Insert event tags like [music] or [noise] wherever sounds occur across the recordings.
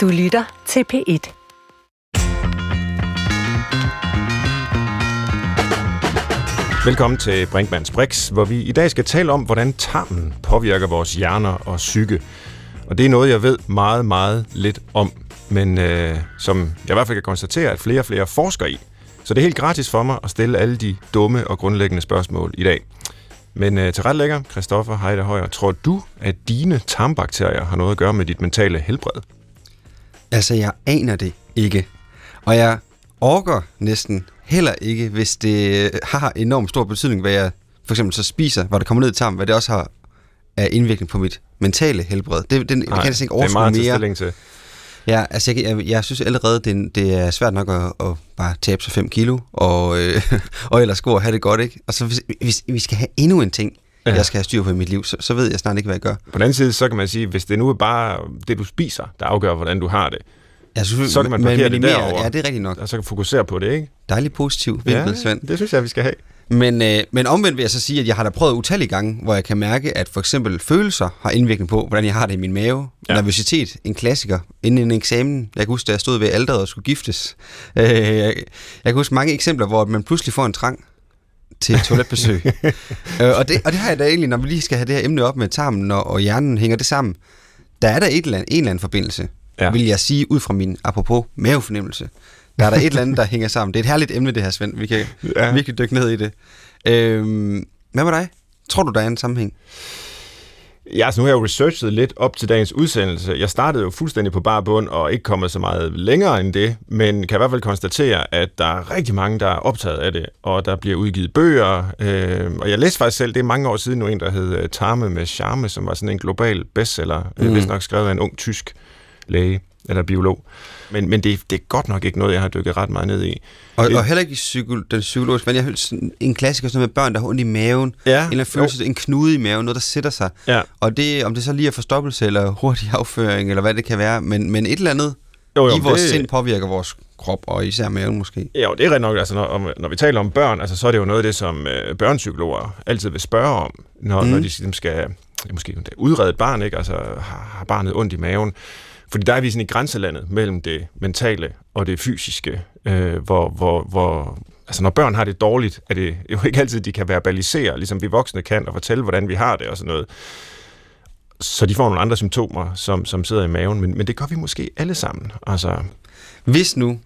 Du lytter til P1. Velkommen til Brinkmanns Brix, hvor vi i dag skal tale om, hvordan tarmen påvirker vores hjerner og psyke. Og det er noget, jeg ved meget, meget lidt om, men øh, som jeg i hvert fald kan konstatere, at flere og flere forsker i. Så det er helt gratis for mig at stille alle de dumme og grundlæggende spørgsmål i dag. Men øh, til retlægger, Christoffer Heide Højer, tror du, at dine tarmbakterier har noget at gøre med dit mentale helbred? Altså, jeg aner det ikke. Og jeg orker næsten heller ikke, hvis det har enormt stor betydning, hvad jeg for eksempel så spiser, hvor det kommer ned i tarmen, hvad det også har af indvirkning på mit mentale helbred. Det, den, Nej, jeg kan ikke det er meget mere. til. Ja, altså jeg, jeg, jeg synes allerede, det, det er svært nok at, at bare tabe sig 5 kilo, og, øh, [laughs] og ellers gå og have det godt, ikke? Og så hvis, hvis vi skal have endnu en ting, Ja. ja. jeg skal have styr på i mit liv, så, så ved jeg snart ikke, hvad jeg gør. På den anden side, så kan man sige, hvis det nu er bare det, du spiser, der afgør, hvordan du har det, Jeg synes, Så kan man parkere det derovre. Ja, det er rigtigt nok. og så kan fokusere på det, ikke? Dejligt positiv vinkel, Svend. det synes jeg, vi skal have. Men, øh, men omvendt vil jeg så sige, at jeg har da prøvet utallige gange, hvor jeg kan mærke, at for eksempel følelser har indvirkning på, hvordan jeg har det i min mave. Ja. Ja. Nervøsitet, en klassiker, inden en eksamen. Jeg kan huske, da jeg stod ved alderet og skulle giftes. Øh, jeg, jeg kan huske mange eksempler, hvor man pludselig får en trang til et toiletbesøg. [laughs] øh, og, det, og det har jeg da egentlig, når vi lige skal have det her emne op med tarmen og, og hjernen, hænger det sammen. Der er der et eller andet, en eller anden forbindelse, Ja. vil jeg sige, ud fra min, apropos mavefornemmelse. Der er der et eller andet, der [laughs] hænger sammen. Det er et herligt emne, det her, Svend. Vi kan Ja. virkelig dykke ned i det. Øhm, hvad med dig? Tror du, der er en sammenhæng? Ja, altså nu har jeg jo researchet lidt op til dagens udsendelse. Jeg startede jo fuldstændig på bar bund og ikke kommet så meget længere end det, men kan i hvert fald konstatere, at der er rigtig mange, der er optaget af det, og der bliver udgivet bøger. Øh, og jeg læste faktisk selv, det er mange år siden nu en, der hed øh, Tarme med Charme, som var sådan en global bestseller, mm. Mm. hvis nok skrevet af en ung tysk læge eller biolog. Men, men det, det er godt nok ikke noget, jeg har dykket ret meget ned i. Og, Det- og heller ikke psyko, den psykologiske, men jeg har sådan en klassiker sådan med børn, der har ondt i maven. Ja, En følelse, en knude i maven, noget, der sætter sig. Ja. Og det, om det så lige er forstoppelse, eller hurtig [laughs] afføring, eller hvad det kan være, men, men et eller andet Jo, jo, i vores det- sind påvirker vores krop, og især maven måske. Ja, og det er ret nok, altså når, når vi taler om børn, altså, så er det jo noget af det, som øh, børnepsykologer altid vil spørge om, når, mm. Når de skal måske udrede et barn, ikke? Altså har, har barnet ondt i maven. Fordi der er vi sådan i grænselandet mellem det mentale og det fysiske, øh, hvor, hvor, hvor altså når børn har det dårligt, er det jo ikke altid, de kan verbalisere, ligesom vi voksne kan, og fortælle, hvordan vi har det og sådan noget. Så de får nogle andre symptomer, som, som sidder i maven, men, men det gør vi måske alle sammen. Altså, Hvis nu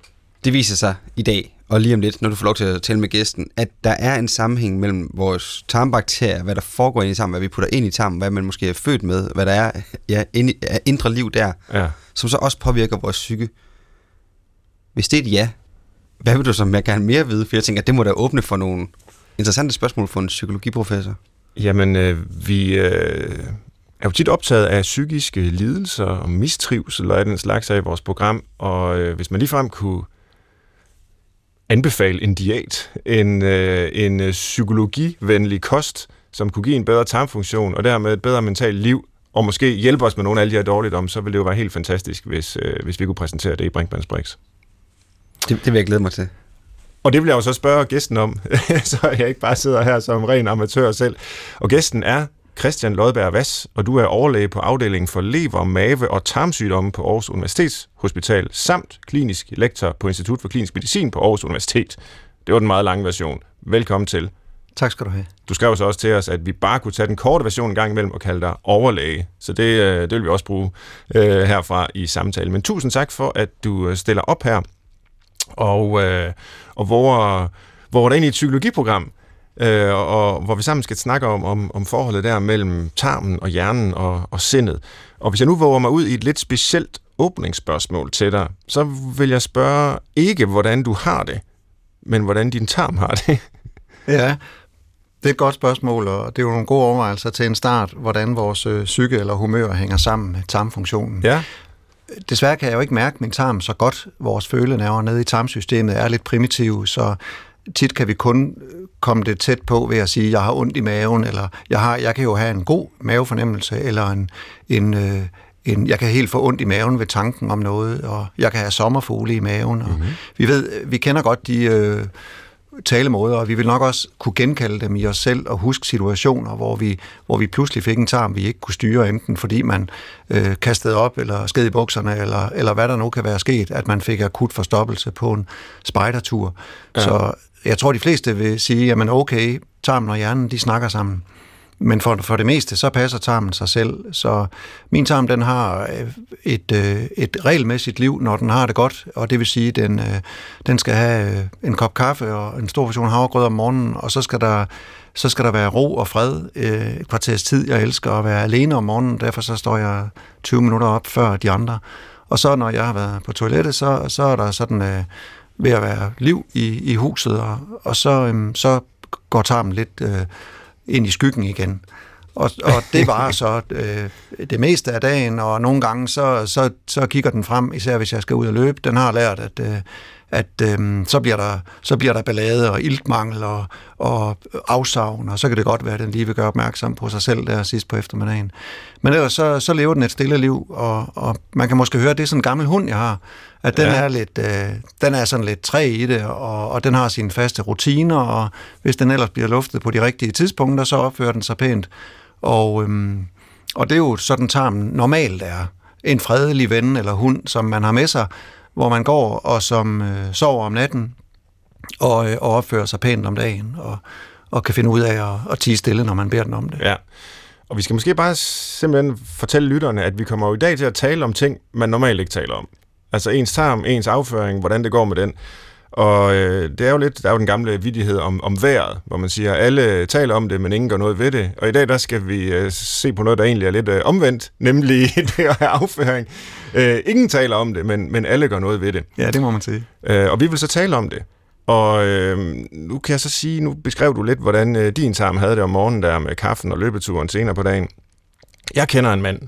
det viser sig i dag, og lige om lidt, når du får lov til at tale med gæsten, at der er en sammenhæng mellem vores tarmbakterier, hvad der foregår inde i tarmen, hvad vi putter ind i tarmen, hvad man måske er født med, hvad der er ja, inde, af indre liv der, ja. som så også påvirker vores psyke. Hvis det er et ja, hvad vil du så mere gerne mere vide? For jeg tænker, at det må da åbne for nogle interessante spørgsmål for en psykologiprofessor. Jamen, øh, vi øh, er jo tit optaget af psykiske lidelser og mistrivsel og af den slags her i vores program, og øh, hvis man ligefrem kunne anbefale en diæt, en, øh, en øh, psykologivenlig kost, som kunne give en bedre tarmfunktion og dermed et bedre mentalt liv, og måske hjælpe os med nogle af alle de her dårligdomme, så ville det jo være helt fantastisk, hvis, øh, hvis vi kunne præsentere det i Brinkmanns Brix. Det, det vil jeg glæde mig til. Og det vil jeg jo så spørge gæsten om, [laughs] så jeg ikke bare sidder her som ren amatør selv. Og gæsten er Christian Lodberg Vass, og du er overlæge på afdelingen for lever, mave og tarmsygdomme på Aarhus Universitetshospital, samt klinisk lektor på Institut for Klinisk Medicin på Aarhus Universitet. Det var den meget lange version. Velkommen til. Tak skal du have. Du skrev så også til os, at vi bare kunne tage den korte version en gang imellem og kalde dig overlæge. Så det, øh, det vil vi også bruge øh, herfra i samtalen. Men tusind tak for, at du øh, stiller op her og, øh, og hvor, hvor der ind i et psykologiprogram, øh, og hvor vi sammen skal snakke om, om, om forholdet der mellem tarmen og hjernen og, og sindet. Og hvis jeg nu våger mig ud i et lidt specielt åbningsspørgsmål til dig, så vil jeg spørge ikke, hvordan du har det, men hvordan din tarm har det. [laughs] Ja, det er et godt spørgsmål, og det er jo nogle gode overvejelser til en start, hvordan vores øh, psyke eller humør hænger sammen med tarmfunktionen. Ja, Desværre kan jeg jo ikke mærke min tarm så godt. Vores følenerver nede i tarmsystemet er lidt primitive, så tit kan vi kun øh, komme det tæt på ved at sige, jeg har ondt i maven, eller jeg, har, jeg kan jo have en god mavefornemmelse, eller en, en, øh, en, jeg kan helt få ondt i maven ved tanken om noget, og jeg kan have sommerfugle i maven. Og Mhm. Vi ved, vi kender godt de øh, talemåder, og vi vil nok også kunne genkalde dem i os selv og huske situationer, hvor vi, hvor vi pludselig fik en tarm, vi ikke kunne styre, enten fordi man øh, kastede op, eller sked i bukserne, eller, eller hvad der nu kan være sket, at man fik akut forstoppelse på en spejdertur. Ja. Så jeg tror, de fleste vil sige, jamen okay, tarmen og hjernen, de snakker sammen. Men for, for det meste, så passer tarmen sig selv. Så min tarm, den har øh, et, øh, et regelmæssigt liv, når den har det godt, og det vil sige, at den, øh, den skal have en kop kaffe og en stor portion havregrød om morgenen, og så skal der, så skal der være ro og fred et kvarters tid. Jeg elsker at være alene om morgenen, derfor så står jeg 20 minutter op før de andre. Og så når jeg har været på toilettet, så, så er der sådan øh, ved at være liv i, i huset, og, og så, øh, så går tarmen lidt... Øh, ind i skyggen igen. Og, og det [laughs] var så øh, det meste af dagen, og nogle gange så, så, så kigger den frem, især hvis jeg skal ud og løbe. Den har lært, at, øh, at øh, så, bliver der, så bliver der ballade og iltmangel og, og afsavn, og så kan det godt være, at den lige vil gøre opmærksom på sig selv der sidst på eftermiddagen. Men ellers så, så lever den et stille liv, og, og man kan måske høre, at det er sådan en gammel hund, jeg har, at den, ja. er lidt, øh, den er sådan lidt træ i det, og, og den har sine faste rutiner, og hvis den ellers bliver luftet på de rigtige tidspunkter, så opfører den sig pænt. Og, øhm, og det er jo sådan, tarmen normalt er. En fredelig ven eller hund, som man har med sig, hvor man går og som øh, sover om natten, og, øh, og opfører sig pænt om dagen, og, og kan finde ud af at, at tige stille, når man beder den om det. Ja. Og vi skal måske bare simpelthen fortælle lytterne, at vi kommer jo i dag til at tale om ting, man normalt ikke taler om. Altså ens tarm, ens afføring, hvordan det går med den. Og øh, det er jo lidt, der er jo den gamle vidighed om, om vejret, hvor man siger, at alle taler om det, men ingen gør noget ved det. Og i dag, der skal vi øh, se på noget, der egentlig er lidt øh, omvendt, [laughs] nemlig [laughs] det have afføring. Øh, ingen taler om det, men, men alle gør noget ved det. Ja, det må man sige. Øh, og vi vil så tale om det. Og øh, nu kan jeg så sige, nu beskrev du lidt, hvordan øh, din tarm havde det om morgenen der med kaffen og løbeturen senere på dagen. Jeg kender en mand,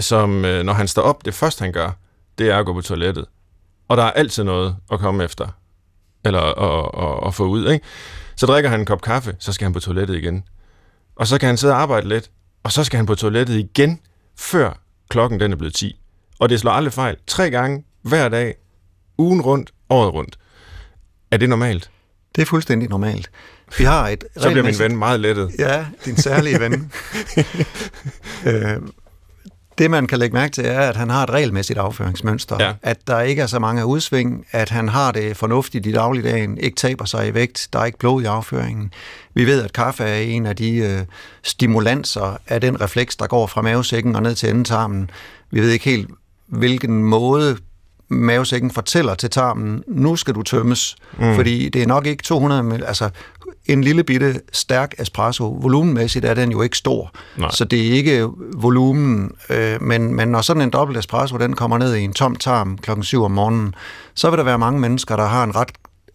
som øh, når han står op, det første han gør, det er at gå på toilettet. Og der er altid noget at komme efter eller at, at, at få ud. Ikke? Så drikker han en kop kaffe, så skal han på toilettet igen. Og så kan han sidde og arbejde lidt, og så skal han på toilettet igen, før klokken den er blevet 10. Og det slår aldrig fejl. Tre gange hver dag, ugen rundt, året rundt. Er det normalt? Det er fuldstændig normalt. Vi har et [laughs] så bliver min ven meget lettet. Ja, din særlige ven. [laughs] øh, det, man kan lægge mærke til, er, at han har et regelmæssigt afføringsmønster. Ja. At der ikke er så mange udsving, at han har det fornuftigt i dagligdagen, ikke taber sig i vægt, der er ikke blod i afføringen. Vi ved, at kaffe er en af de øh, stimulanser af den refleks, der går fra mavesækken og ned til endetarmen. Vi ved ikke helt, hvilken måde mavesækken fortæller til tarmen, nu skal du tømmes, mm. fordi det er nok ikke 200 ml, altså en lille bitte stærk espresso. Volumenmæssigt er den jo ikke stor, Nej. så det er ikke volumen, øh, men, men når sådan en dobbelt espresso, den kommer ned i en tom tarm klokken 7 om morgenen, så vil der være mange mennesker, der har en ret,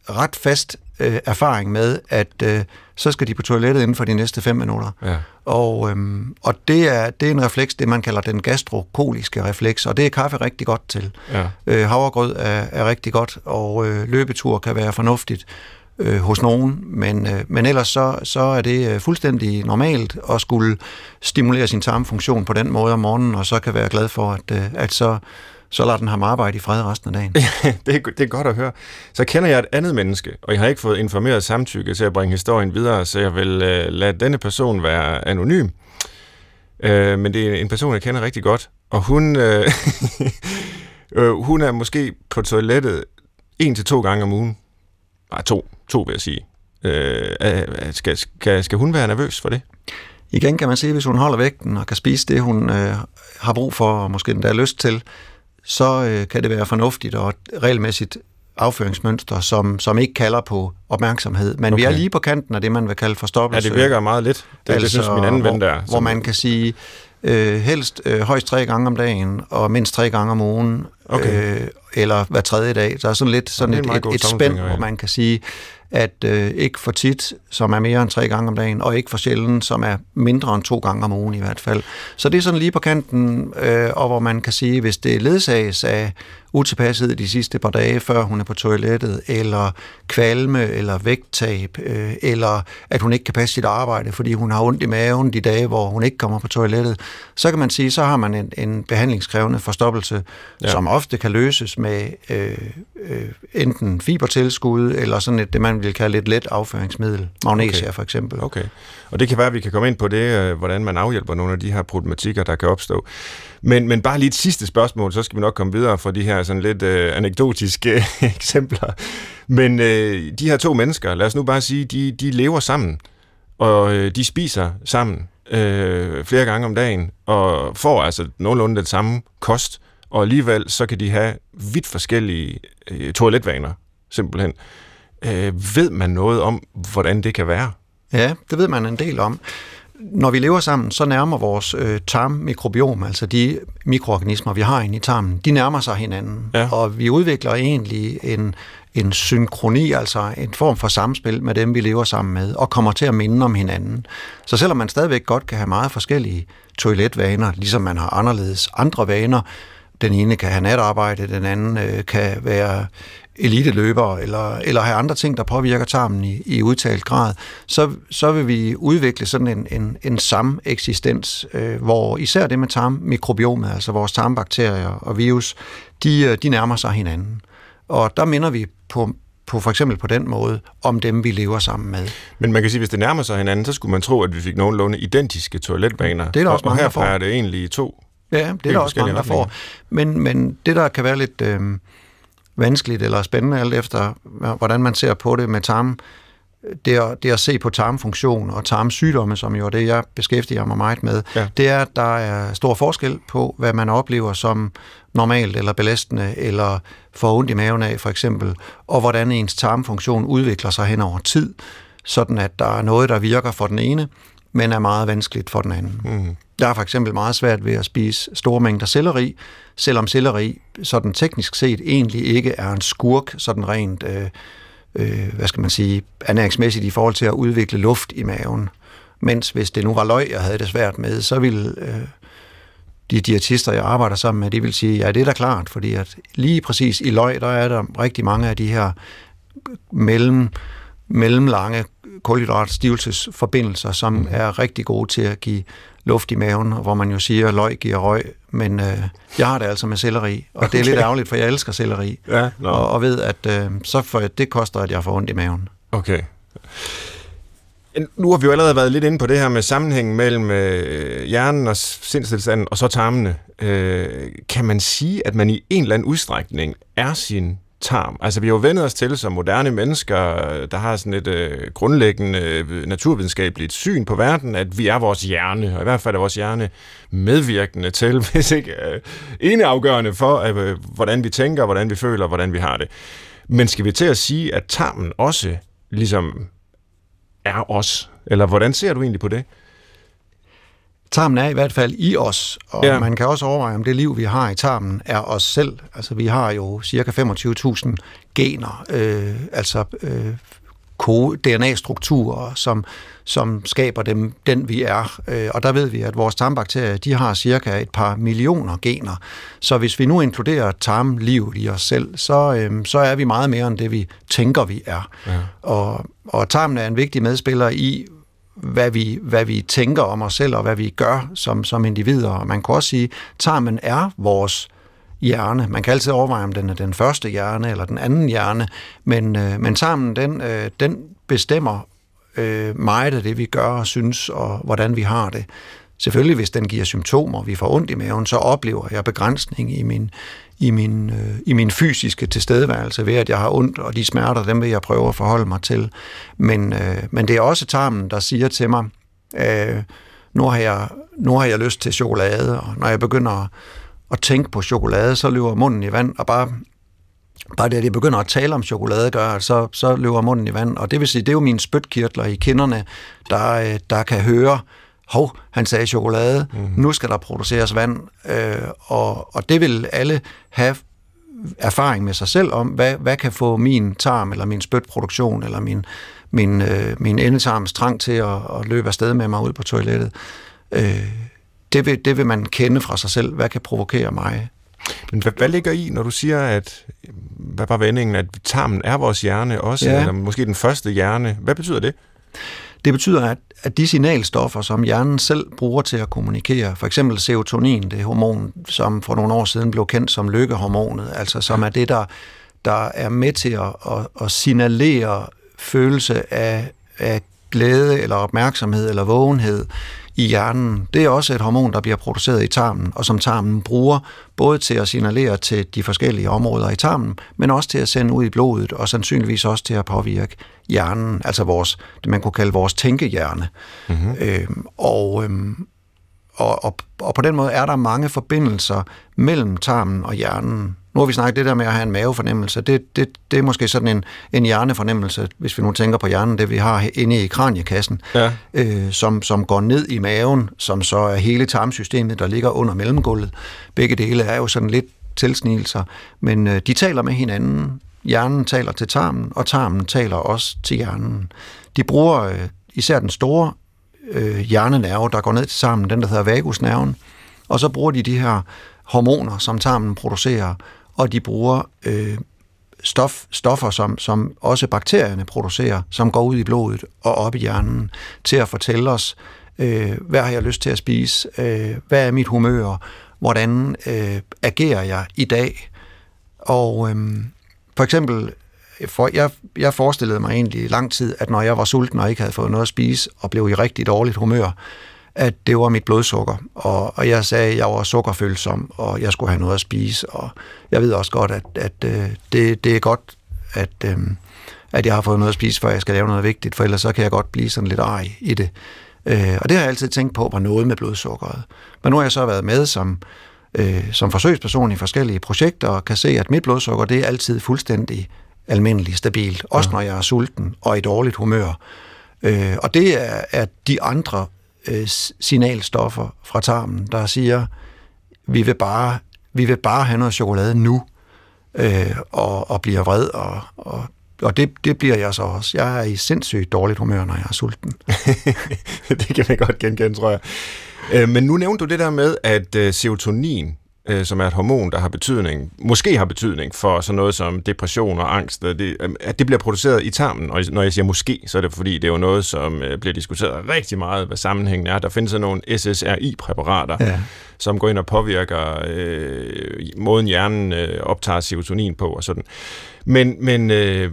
ret fast øh, erfaring med, at øh, så skal de på toilettet inden for de næste 5 minutter. Ja. Og, øhm, og det, er, det er en refleks, det man kalder den gastrokoliske refleks, og det er kaffe rigtig godt til. Ja. Øh, havregrød er, er rigtig godt, og øh, løbetur kan være fornuftigt øh, hos nogen, men, øh, men ellers så, så er det øh, fuldstændig normalt at skulle stimulere sin tarmfunktion på den måde om morgenen, og så kan være glad for, at, øh, at så, så lader den ham arbejde i fred resten af dagen. [laughs] det, er, det er godt at høre. Så kender jeg et andet menneske, og jeg har ikke fået informeret samtykke til at bringe historien videre, så jeg vil øh, lade denne person være anonym. Øh, men det er en person, jeg kender rigtig godt, og hun, øh, [laughs] øh, hun er måske på toilettet en til to gange om ugen. Nej, to. To vil jeg sige. Øh, skal, skal, skal hun være nervøs for det? Igen kan man sige, hvis hun holder vægten og kan spise det, hun øh, har brug for, og måske endda lyst til, så øh, kan det være fornuftigt og regelmæssigt afføringsmønster, som, som ikke kalder på opmærksomhed. Men okay. vi er lige på kanten af det, man vil kalde forstoppelse. Ja, det virker meget lidt. Det, altså, det synes min anden ven der. Hvor man kan sige, øh, helst øh, højst tre gange om dagen, og mindst tre gange om ugen, okay. øh, eller hver tredje dag. Der er sådan lidt sådan et, et, et spænd, ja. hvor man kan sige, at øh, ikke for tit, som er mere end tre gange om dagen, og ikke for sjældent, som er mindre end to gange om ugen i hvert fald. Så det er sådan lige på kanten, øh, og hvor man kan sige, hvis det ledsages af utilpasset de sidste par dage, før hun er på toilettet, eller kvalme, eller vægttab, øh, eller at hun ikke kan passe sit arbejde, fordi hun har ondt i maven de dage, hvor hun ikke kommer på toilettet, så kan man sige, så har man en, en behandlingskrævende forstoppelse, ja. som ofte kan løses med øh, øh, enten fibertilskud, eller sådan et, det man vil kalde et let afføringsmiddel, magnesia okay. for eksempel. Okay, og det kan være, at vi kan komme ind på det, øh, hvordan man afhjælper nogle af de her problematikker, der kan opstå. Men, men bare lige et sidste spørgsmål, så skal vi nok komme videre fra de her sådan lidt øh, anekdotiske [laughs] eksempler. Men øh, de her to mennesker, lad os nu bare sige, de, de lever sammen, og øh, de spiser sammen øh, flere gange om dagen, og får altså nogenlunde den samme kost, og alligevel så kan de have vidt forskellige øh, toiletvaner, simpelthen. Øh, ved man noget om, hvordan det kan være? Ja, det ved man en del om. Når vi lever sammen, så nærmer vores øh, tarmmikrobiom, altså de mikroorganismer, vi har inde i tarmen, de nærmer sig hinanden. Ja. Og vi udvikler egentlig en, en synkroni, altså en form for samspil med dem, vi lever sammen med, og kommer til at minde om hinanden. Så selvom man stadigvæk godt kan have meget forskellige toiletvaner, ligesom man har anderledes andre vaner, den ene kan have natarbejde, den anden øh, kan være eliteløber eller, eller have andre ting, der påvirker tarmen i, i udtalt grad, så, så vil vi udvikle sådan en, en, en sameksistens, øh, hvor især det med tarmmikrobiome, altså vores tarmbakterier og virus, de, øh, de nærmer sig hinanden. Og der minder vi på, på for eksempel på den måde, om dem, vi lever sammen med. Men man kan sige, hvis det nærmer sig hinanden, så skulle man tro, at vi fik nogenlunde identiske toiletbaner. Det er der også og mange, herfra der får. er det egentlig to Ja, det er der også mange, der får. Men, men det, der kan være lidt øh, vanskeligt eller spændende, alt efter hvordan man ser på det med tarm, det er, det er at se på tarmfunktion og tarmsygdomme, som jo er det, jeg beskæftiger mig meget med, ja. det er, at der er stor forskel på, hvad man oplever som normalt eller belastende, eller får ondt i maven af for eksempel, og hvordan ens tarmfunktion udvikler sig hen over tid, sådan at der er noget, der virker for den ene, men er meget vanskeligt for den anden. Mm. Jeg har for eksempel meget svært ved at spise store mængder selleri, selvom selleri sådan teknisk set egentlig ikke er en skurk, sådan rent, øh, øh, hvad skal man sige, ernæringsmæssigt i forhold til at udvikle luft i maven. Mens hvis det nu var løg, jeg havde det svært med, så ville øh, de diætister, jeg arbejder sammen med, de vil sige, ja, det er da klart, fordi at lige præcis i løg, der er der rigtig mange af de her mellem, mellemlange kulhydratstivelsesforbindelser, som mm. er rigtig gode til at give luft i maven, hvor man jo siger, at løg giver røg, men øh, jeg har det altså med selleri, og okay. det er lidt ærgerligt, for jeg elsker selleri, ja, no. og, og ved, at øh, så for, det koster, at jeg får ondt i maven. Okay. Nu har vi jo allerede været lidt inde på det her med sammenhængen mellem øh, hjernen og sindstilstanden, og så tarmene. Øh, kan man sige, at man i en eller anden udstrækning er sin tarm. Altså, vi har jo vendet os til som moderne mennesker, der har sådan et øh, grundlæggende øh, naturvidenskabeligt syn på verden, at vi er vores hjerne, og i hvert fald er vores hjerne medvirkende til, [laughs] hvis ikke øh, eneafgørende for, øh, hvordan vi tænker, hvordan vi føler, hvordan vi har det. Men skal vi til at sige, at tarmen også ligesom er os? Eller hvordan ser du egentlig på det? Tarmen er i hvert fald i os, og ja. man kan også overveje, om det liv, vi har i tarmen, er os selv. Altså, vi har jo cirka 25.000 gener, øh, altså øh, DNA-strukturer, som, som skaber dem, den vi er. Øh, og der ved vi, at vores tarmbakterier, de har cirka et par millioner gener. Så hvis vi nu inkluderer tarmlivet i os selv, så, øh, så er vi meget mere end det, vi tænker, vi er. Ja. Og, og tarmen er en vigtig medspiller i, hvad vi, hvad vi tænker om os selv, og hvad vi gør som, som individer. Og man kan også sige, at tarmen er vores hjerne. Man kan altid overveje, om den er den første hjerne eller den anden hjerne, men, øh, men tarmen, den, øh, den bestemmer øh, meget af det, vi gør og synes, og hvordan vi har det. Selvfølgelig, hvis den giver symptomer, vi får ondt i maven, så oplever jeg begrænsning i min, i min, øh, i min fysiske tilstedeværelse ved, at jeg har ondt, og de smerter, dem vil jeg prøve at forholde mig til. Men, øh, men det er også tarmen, der siger til mig, øh, nu, har jeg, nu har jeg lyst til chokolade, og når jeg begynder at, at tænke på chokolade, så løber munden i vand, og bare bare det, at jeg begynder at tale om chokolade, gør, så, så løber munden i vand. Og det vil sige, det er jo mine spytkirtler i kinderne, der, øh, der kan høre, hov, han sagde chokolade, mm. nu skal der produceres vand, øh, og, og det vil alle have erfaring med sig selv om, hvad, hvad kan få min tarm, eller min spytproduktion, eller min, min, øh, min endetarms trang til at, at løbe afsted med mig ud på toilettet. Øh, det, vil, det vil man kende fra sig selv. Hvad kan provokere mig? Men hvad, hvad ligger i, når du siger, at hvad var vendingen, at tarmen er vores hjerne også, ja. eller måske den første hjerne? Hvad betyder det? Det betyder, at, at de signalstoffer, som hjernen selv bruger til at kommunikere, for eksempel serotonin, det hormon, som for nogle år siden blev kendt som lykkehormonet, altså som er det, der, der er med til at, at, at signalere følelse af, af glæde eller opmærksomhed eller vågenhed i hjernen. Det er også et hormon, der bliver produceret i tarmen, og som tarmen bruger både til at signalere til de forskellige områder i tarmen, men også til at sende ud i blodet, og sandsynligvis også til at påvirke hjernen, altså vores, det man kunne kalde vores tænkehjerne. Mm-hmm. Øhm, og, øhm, og, og, og på den måde er der mange forbindelser mellem tarmen og hjernen. Nu har vi snakket det der med at have en mavefornemmelse. Det, det, det er måske sådan en, en hjernefornemmelse, hvis vi nu tænker på hjernen, det vi har inde i kraniekassen, ja. øh, som, som går ned i maven, som så er hele tarmsystemet, der ligger under mellemgulvet. Begge dele er jo sådan lidt tilsnigelser, men øh, de taler med hinanden. Hjernen taler til tarmen, og tarmen taler også til hjernen. De bruger øh, især den store øh, hjernenerve, der går ned til tarmen, den der hedder vagusnerven, og så bruger de de her hormoner, som tarmen producerer, og de bruger øh, stof, stoffer, som, som også bakterierne producerer, som går ud i blodet og op i hjernen, til at fortælle os, øh, hvad har jeg lyst til at spise, øh, hvad er mit humør, hvordan øh, agerer jeg i dag. Og øh, for eksempel, for, jeg, jeg forestillede mig egentlig i lang tid, at når jeg var sulten og ikke havde fået noget at spise, og blev i rigtig dårligt humør, at det var mit blodsukker, og, og jeg sagde, at jeg var sukkerfølsom, og jeg skulle have noget at spise, og jeg ved også godt, at, at øh, det, det er godt, at, øh, at jeg har fået noget at spise, før jeg skal lave noget vigtigt, for ellers så kan jeg godt blive sådan lidt ej i det. Øh, og det har jeg altid tænkt på, var noget med blodsukkeret. Men nu har jeg så været med som, øh, som forsøgsperson i forskellige projekter, og kan se, at mit blodsukker, det er altid fuldstændig almindeligt stabilt, også ja. når jeg er sulten og i dårligt humør. Øh, og det er, er de andre øh, signalstoffer fra tarmen, der siger, vi vil bare, vi vil bare have noget chokolade nu, øh, og, og bliver vred, og, og, og det, det bliver jeg så også. Jeg er i sindssygt dårligt humør, når jeg er sulten. [laughs] det kan man godt genkende, tror jeg. Øh, men nu nævnte du det der med, at øh, serotonin øh, som er et hormon, der har betydning, måske har betydning for sådan noget som depression og angst, det, at det bliver produceret i tarmen. Og når jeg siger måske, så er det fordi, det er jo noget, som øh, bliver diskuteret rigtig meget, hvad sammenhængen er. Der findes sådan nogle SSRI-præparater, ja. som går ind og påvirker øh, måden hjernen øh, optager serotonin på og sådan. Men, men øh,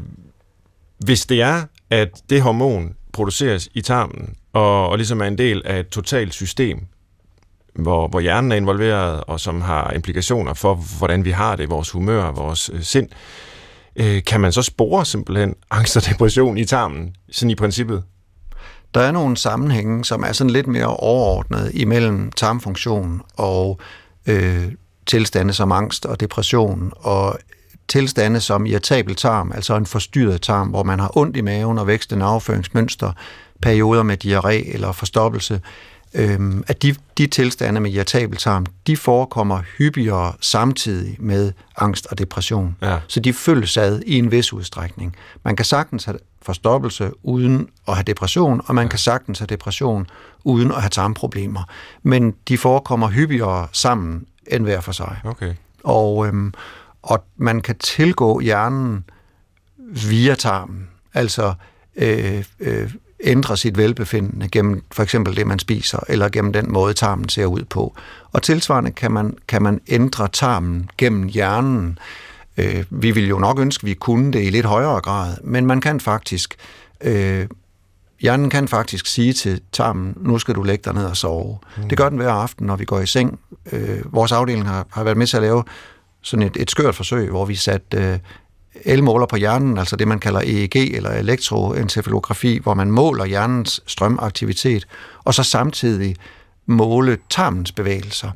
hvis det er, at det hormon produceres i tarmen, og, og ligesom er en del af et totalt system, hvor, hvor hjernen er involveret, og som har implikationer for, hvordan vi har det, vores humør, vores øh, sind, øh, kan man så spore simpelthen angst og depression i tarmen, sådan i princippet? Der er nogle sammenhænge, som er sådan lidt mere overordnet imellem tarmfunktion og øh, tilstande som angst og depression, og tilstande som irritabel tarm, altså en forstyrret tarm, hvor man har ondt i maven og vækstende afføringsmønster, perioder med diarré eller forstoppelse, øhm, at de, de tilstande med irritabel tarm, de forekommer hyppigere samtidig med angst og depression. Ja. Så de følges ad i en vis udstrækning. Man kan sagtens have forstoppelse uden at have depression, og man ja. kan sagtens have depression uden at have tarmproblemer. Men de forekommer hyppigere sammen end hver for sig. Okay. Og, øhm, og man kan tilgå hjernen via tarmen. Altså øh, øh, ændre sit velbefindende gennem for eksempel det, man spiser, eller gennem den måde, tarmen ser ud på. Og tilsvarende kan man, kan man ændre tarmen gennem hjernen. Øh, vi vil jo nok ønske, at vi kunne det i lidt højere grad, men man kan faktisk... Øh, hjernen kan faktisk sige til tarmen, nu skal du lægge dig ned og sove. Mm. Det gør den hver aften, når vi går i seng. Øh, vores afdeling har, har været med til at lave sådan et, et skørt forsøg, hvor vi satte øh, elmåler på hjernen, altså det man kalder EEG eller elektroencefalografi, hvor man måler hjernens strømaktivitet, og så samtidig måle tarmens bevægelser.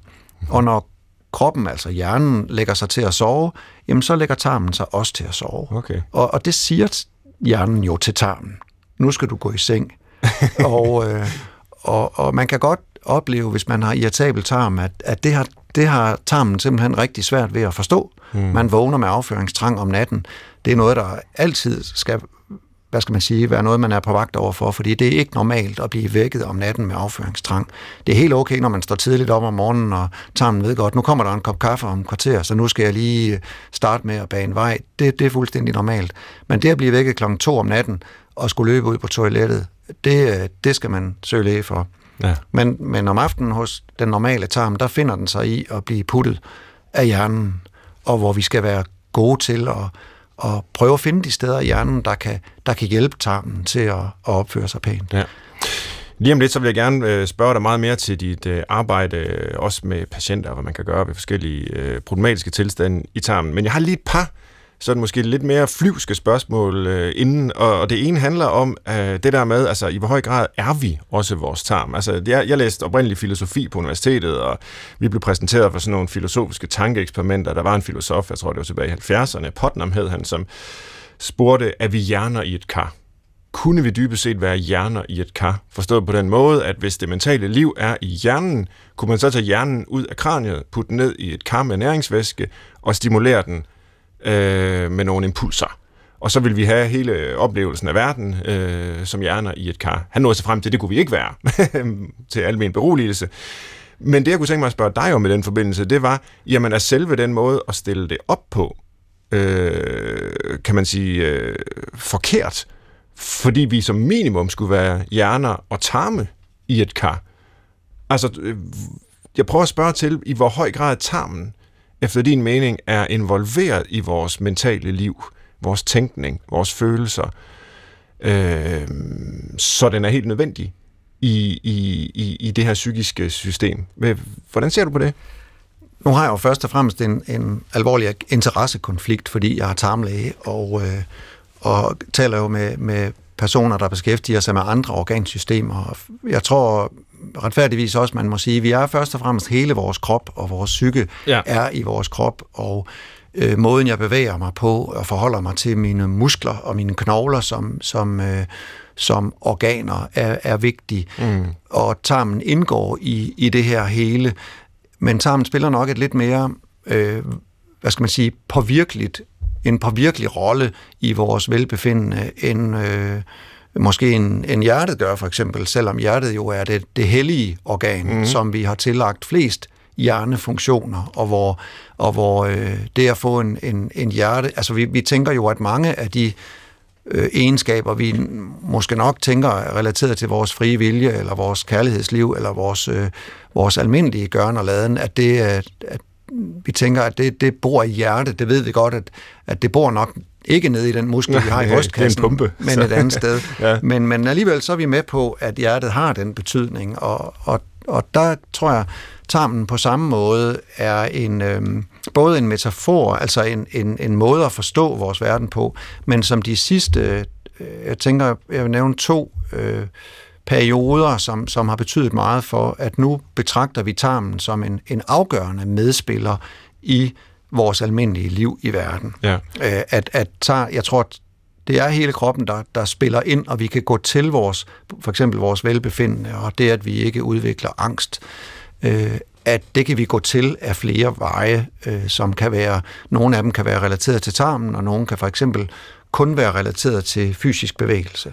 Og når kroppen, altså hjernen, lægger sig til at sove, jamen så lægger tarmen sig også til at sove. Okay. Og, og det siger hjernen jo til tarmen. Nu skal du gå i seng. [laughs] og, øh, og, og man kan godt opleve, hvis man har irritabel tarm, at, at det, har, det har tarmen simpelthen rigtig svært ved at forstå. Mm. Man vågner med afføringstrang om natten. Det er noget, der altid skal hvad skal man sige, være noget, man er på vagt overfor, fordi det er ikke normalt at blive vækket om natten med afføringstrang. Det er helt okay, når man står tidligt op om morgenen, og tarmen ved godt, nu kommer der en kop kaffe om en kvarter, så nu skal jeg lige starte med at bane vej. Det, det er fuldstændig normalt. Men det at blive vækket klokken to om natten, at skulle løbe ud på toilettet. Det, det skal man søge læge for. Ja. Men, men om aftenen hos den normale tarm, der finder den sig i at blive puttet af hjernen, og hvor vi skal være gode til at, at prøve at finde de steder i hjernen, der kan, der kan hjælpe tarmen til at, at opføre sig pænt. Ja. Lige om lidt, så vil jeg gerne øh, spørge dig meget mere til dit øh, arbejde, øh, også med patienter, hvad man kan gøre ved forskellige problematiske tilstande i tarmen. Men jeg har lige et par sådan måske lidt mere flyvske spørgsmål øh, inden, og, og det ene handler om øh, det der med, altså i hvor høj grad er vi også vores tarm? Altså jeg, jeg læste oprindeligt filosofi på universitetet, og vi blev præsenteret for sådan nogle filosofiske tankeeksperimenter. Der var en filosof, jeg tror det var tilbage i 70'erne, Putnam hed han, som spurgte, er vi hjerner i et kar? kunne vi dybest set være hjerner i et kar. Forstået på den måde, at hvis det mentale liv er i hjernen, kunne man så tage hjernen ud af kraniet, putte den ned i et kar med næringsvæske og stimulere den øh, med nogle impulser. Og så vil vi have hele oplevelsen af verden øh, som hjerner i et kar. Han nåede sig frem til, at det kunne vi ikke være, [laughs] til almen beroligelse. Men det, jeg kunne tænke mig at spørge dig om i den forbindelse, det var, jamen er selve den måde at stille det op på, øh, kan man sige, øh, forkert, fordi vi som minimum skulle være hjerner og tarme i et kar. Altså, øh, jeg prøver at spørge til, i hvor høj grad tarmen efter din mening er involveret i vores mentale liv, vores tænkning, vores følelser, øh, så den er helt nødvendig i, i, i, i det her psykiske system. Hvordan ser du på det? Nu har jeg jo først og fremmest en, en alvorlig interessekonflikt, fordi jeg er tarmlæge, og, øh, og taler jo med, med personer, der beskæftiger sig med andre organsystemer. Jeg tror retfærdigvis også, man må sige, vi er først og fremmest hele vores krop, og vores psyke ja. er i vores krop, og øh, måden, jeg bevæger mig på og forholder mig til mine muskler og mine knogler som, som, øh, som organer er, er vigtig. Mm. Og tarmen indgår i, i det her hele. Men tarmen spiller nok et lidt mere, øh, hvad skal man sige, påvirkeligt en påvirkelig rolle i vores velbefindende, end øh, måske en, en hjertet gør for eksempel, selvom hjertet jo er det, det hellige organ, mm. som vi har tillagt flest hjernefunktioner, og hvor, og hvor øh, det at få en, en, en hjerte, altså vi, vi tænker jo, at mange af de øh, egenskaber, vi måske nok tænker er relateret til vores frie vilje, eller vores kærlighedsliv, eller vores, øh, vores almindelige gørn og laden, at det, at, at vi tænker, at det, det bor i hjertet. Det ved vi godt, at, at det bor nok ikke nede i den muskel, vi har i brystkassen, pumpe, men så. et andet sted. [laughs] ja. men, men alligevel så er vi med på, at hjertet har den betydning, og, og, og der tror jeg, tarmen på samme måde er en, øhm, både en metafor, altså en, en, en måde at forstå vores verden på, men som de sidste, øh, jeg tænker, jeg vil nævne to øh, perioder, som, som har betydet meget for, at nu betragter vi tarmen som en, en afgørende medspiller i vores almindelige liv i verden. Ja. Øh, at, at tar, jeg tror, det er hele kroppen, der, der spiller ind, og vi kan gå til vores, for eksempel vores velbefindende, og det, at vi ikke udvikler angst, øh, at det kan vi gå til af flere veje, øh, som kan være, nogle af dem kan være relateret til tarmen, og nogle kan for eksempel kun være relateret til fysisk bevægelse.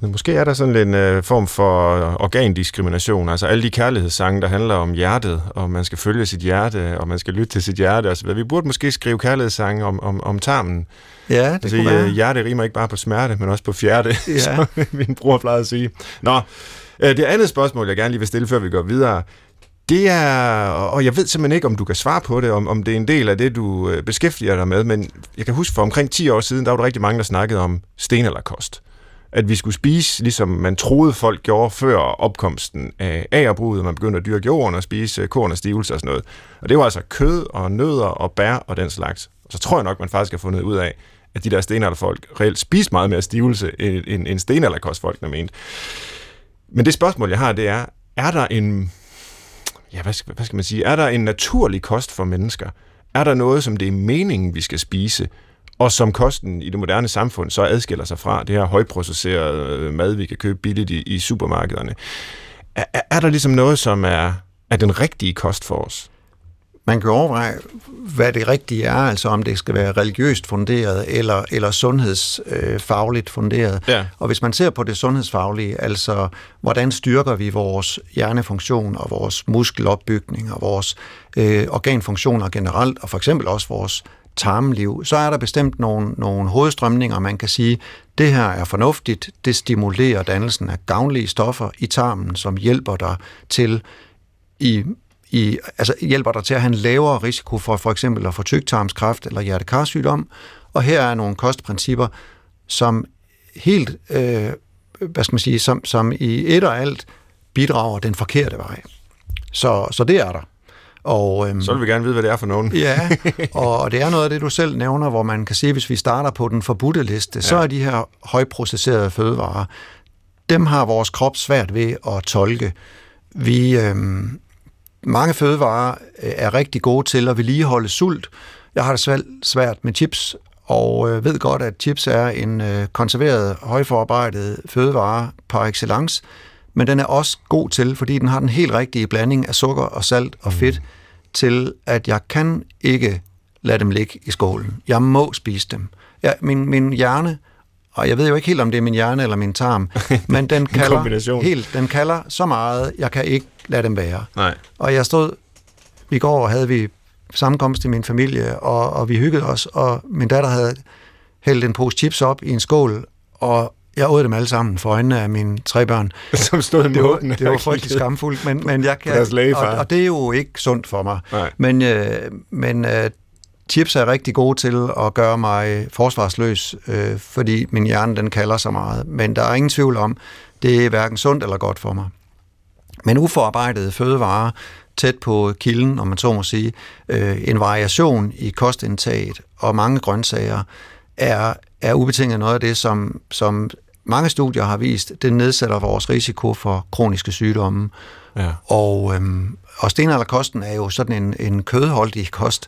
Men måske er der sådan en øh, form for organdiskrimination, altså alle de kærlighedssange, der handler om hjertet, og man skal følge sit hjerte, og man skal lytte til sit hjerte osv. Vi burde måske skrive kærlighedssange om, om, om tarmen. Ja, det altså, kunne være. Øh, hjerte rimer ikke bare på smerte, men også på fjerde, [laughs] ja. som min bror plejede at sige. Nå, øh, det andet spørgsmål, jeg gerne lige vil stille, før vi går videre, det er, og jeg ved simpelthen ikke, om du kan svare på det, om, om det er en del af det, du øh, beskæftiger dig med, men jeg kan huske for omkring 10 år siden, der var der rigtig mange, der snakkede om sten eller kost at vi skulle spise, ligesom man troede folk gjorde før opkomsten af agerbruget, man begyndte at dyrke jorden og spise korn og stivelse og sådan noget. Og det var altså kød og nødder og bær og den slags. Og så tror jeg nok, man faktisk har fundet ud af, at de der stenalderfolk reelt spiste meget mere stivelse, end, end stenalderkostfolkene mente. Men det spørgsmål, jeg har, det er, er der en, ja, hvad skal, hvad skal man sige, er der en naturlig kost for mennesker? Er der noget, som det er meningen, vi skal spise? Og som kosten i det moderne samfund så adskiller sig fra det her højprocesserede mad, vi kan købe billigt i, i supermarkederne. Er, er der ligesom noget, som er, er den rigtige kost for os? Man kan overveje, hvad det rigtige er, altså om det skal være religiøst funderet eller, eller sundhedsfagligt funderet. Ja. Og hvis man ser på det sundhedsfaglige, altså hvordan styrker vi vores hjernefunktion og vores muskelopbygning og vores øh, organfunktioner generelt, og for eksempel også vores tarmliv, så er der bestemt nogle, nogle hovedstrømninger, man kan sige, det her er fornuftigt, det stimulerer dannelsen af gavnlige stoffer i tarmen, som hjælper dig til i i, altså hjælper dig til at have en lavere risiko for for eksempel at få tyktarmskræft eller hjertekarsygdom. Og her er nogle kostprincipper, som helt, øh, hvad skal man sige, som, som i et og alt bidrager den forkerte vej. Så, så det er der. Og, øhm, så vil vi gerne vide, hvad det er for nogen. ja, [laughs] og det er noget af det, du selv nævner, hvor man kan sige, hvis vi starter på den forbudte liste, ja. så er de her højprocesserede fødevarer, dem har vores krop svært ved at tolke. Vi, øhm, mange fødevarer øh, er rigtig gode til at vedligeholde sult. Jeg har det svært med chips, og øh, ved godt, at chips er en øh, konserveret, højforarbejdet fødevare par excellence, men den er også god til, fordi den har den helt rigtige blanding af sukker og salt og fedt, mm. til at jeg kan ikke lade dem ligge i skålen. Jeg må spise dem. Jeg, min, min hjerne, og jeg ved jo ikke helt, om det er min hjerne eller min tarm, [laughs] men den kalder, helt, den kalder så meget, jeg kan ikke lade dem være. Nej. Og jeg stod, i går havde vi sammenkomst i min familie, og, og vi hyggede os, og min datter havde hældt en pose chips op i en skål, og jeg åd dem alle sammen for øjnene af mine tre børn. [laughs] Som stod det var, det var frygtelig skamfuldt, men, men jeg kan, og, og det er jo ikke sundt for mig. Nej. Men, øh, men øh, chips er rigtig gode til at gøre mig forsvarsløs, øh, fordi min hjerne den kalder så meget. Men der er ingen tvivl om, det er hverken sundt eller godt for mig. Men uforarbejdede fødevarer, tæt på kilden, om man så må sige, øh, en variation i kostindtaget og mange grøntsager, er, er ubetinget noget af det, som, som mange studier har vist, det nedsætter vores risiko for kroniske sygdomme. Ja. Og, øhm, og stenalderkosten er jo sådan en, en kødholdig kost,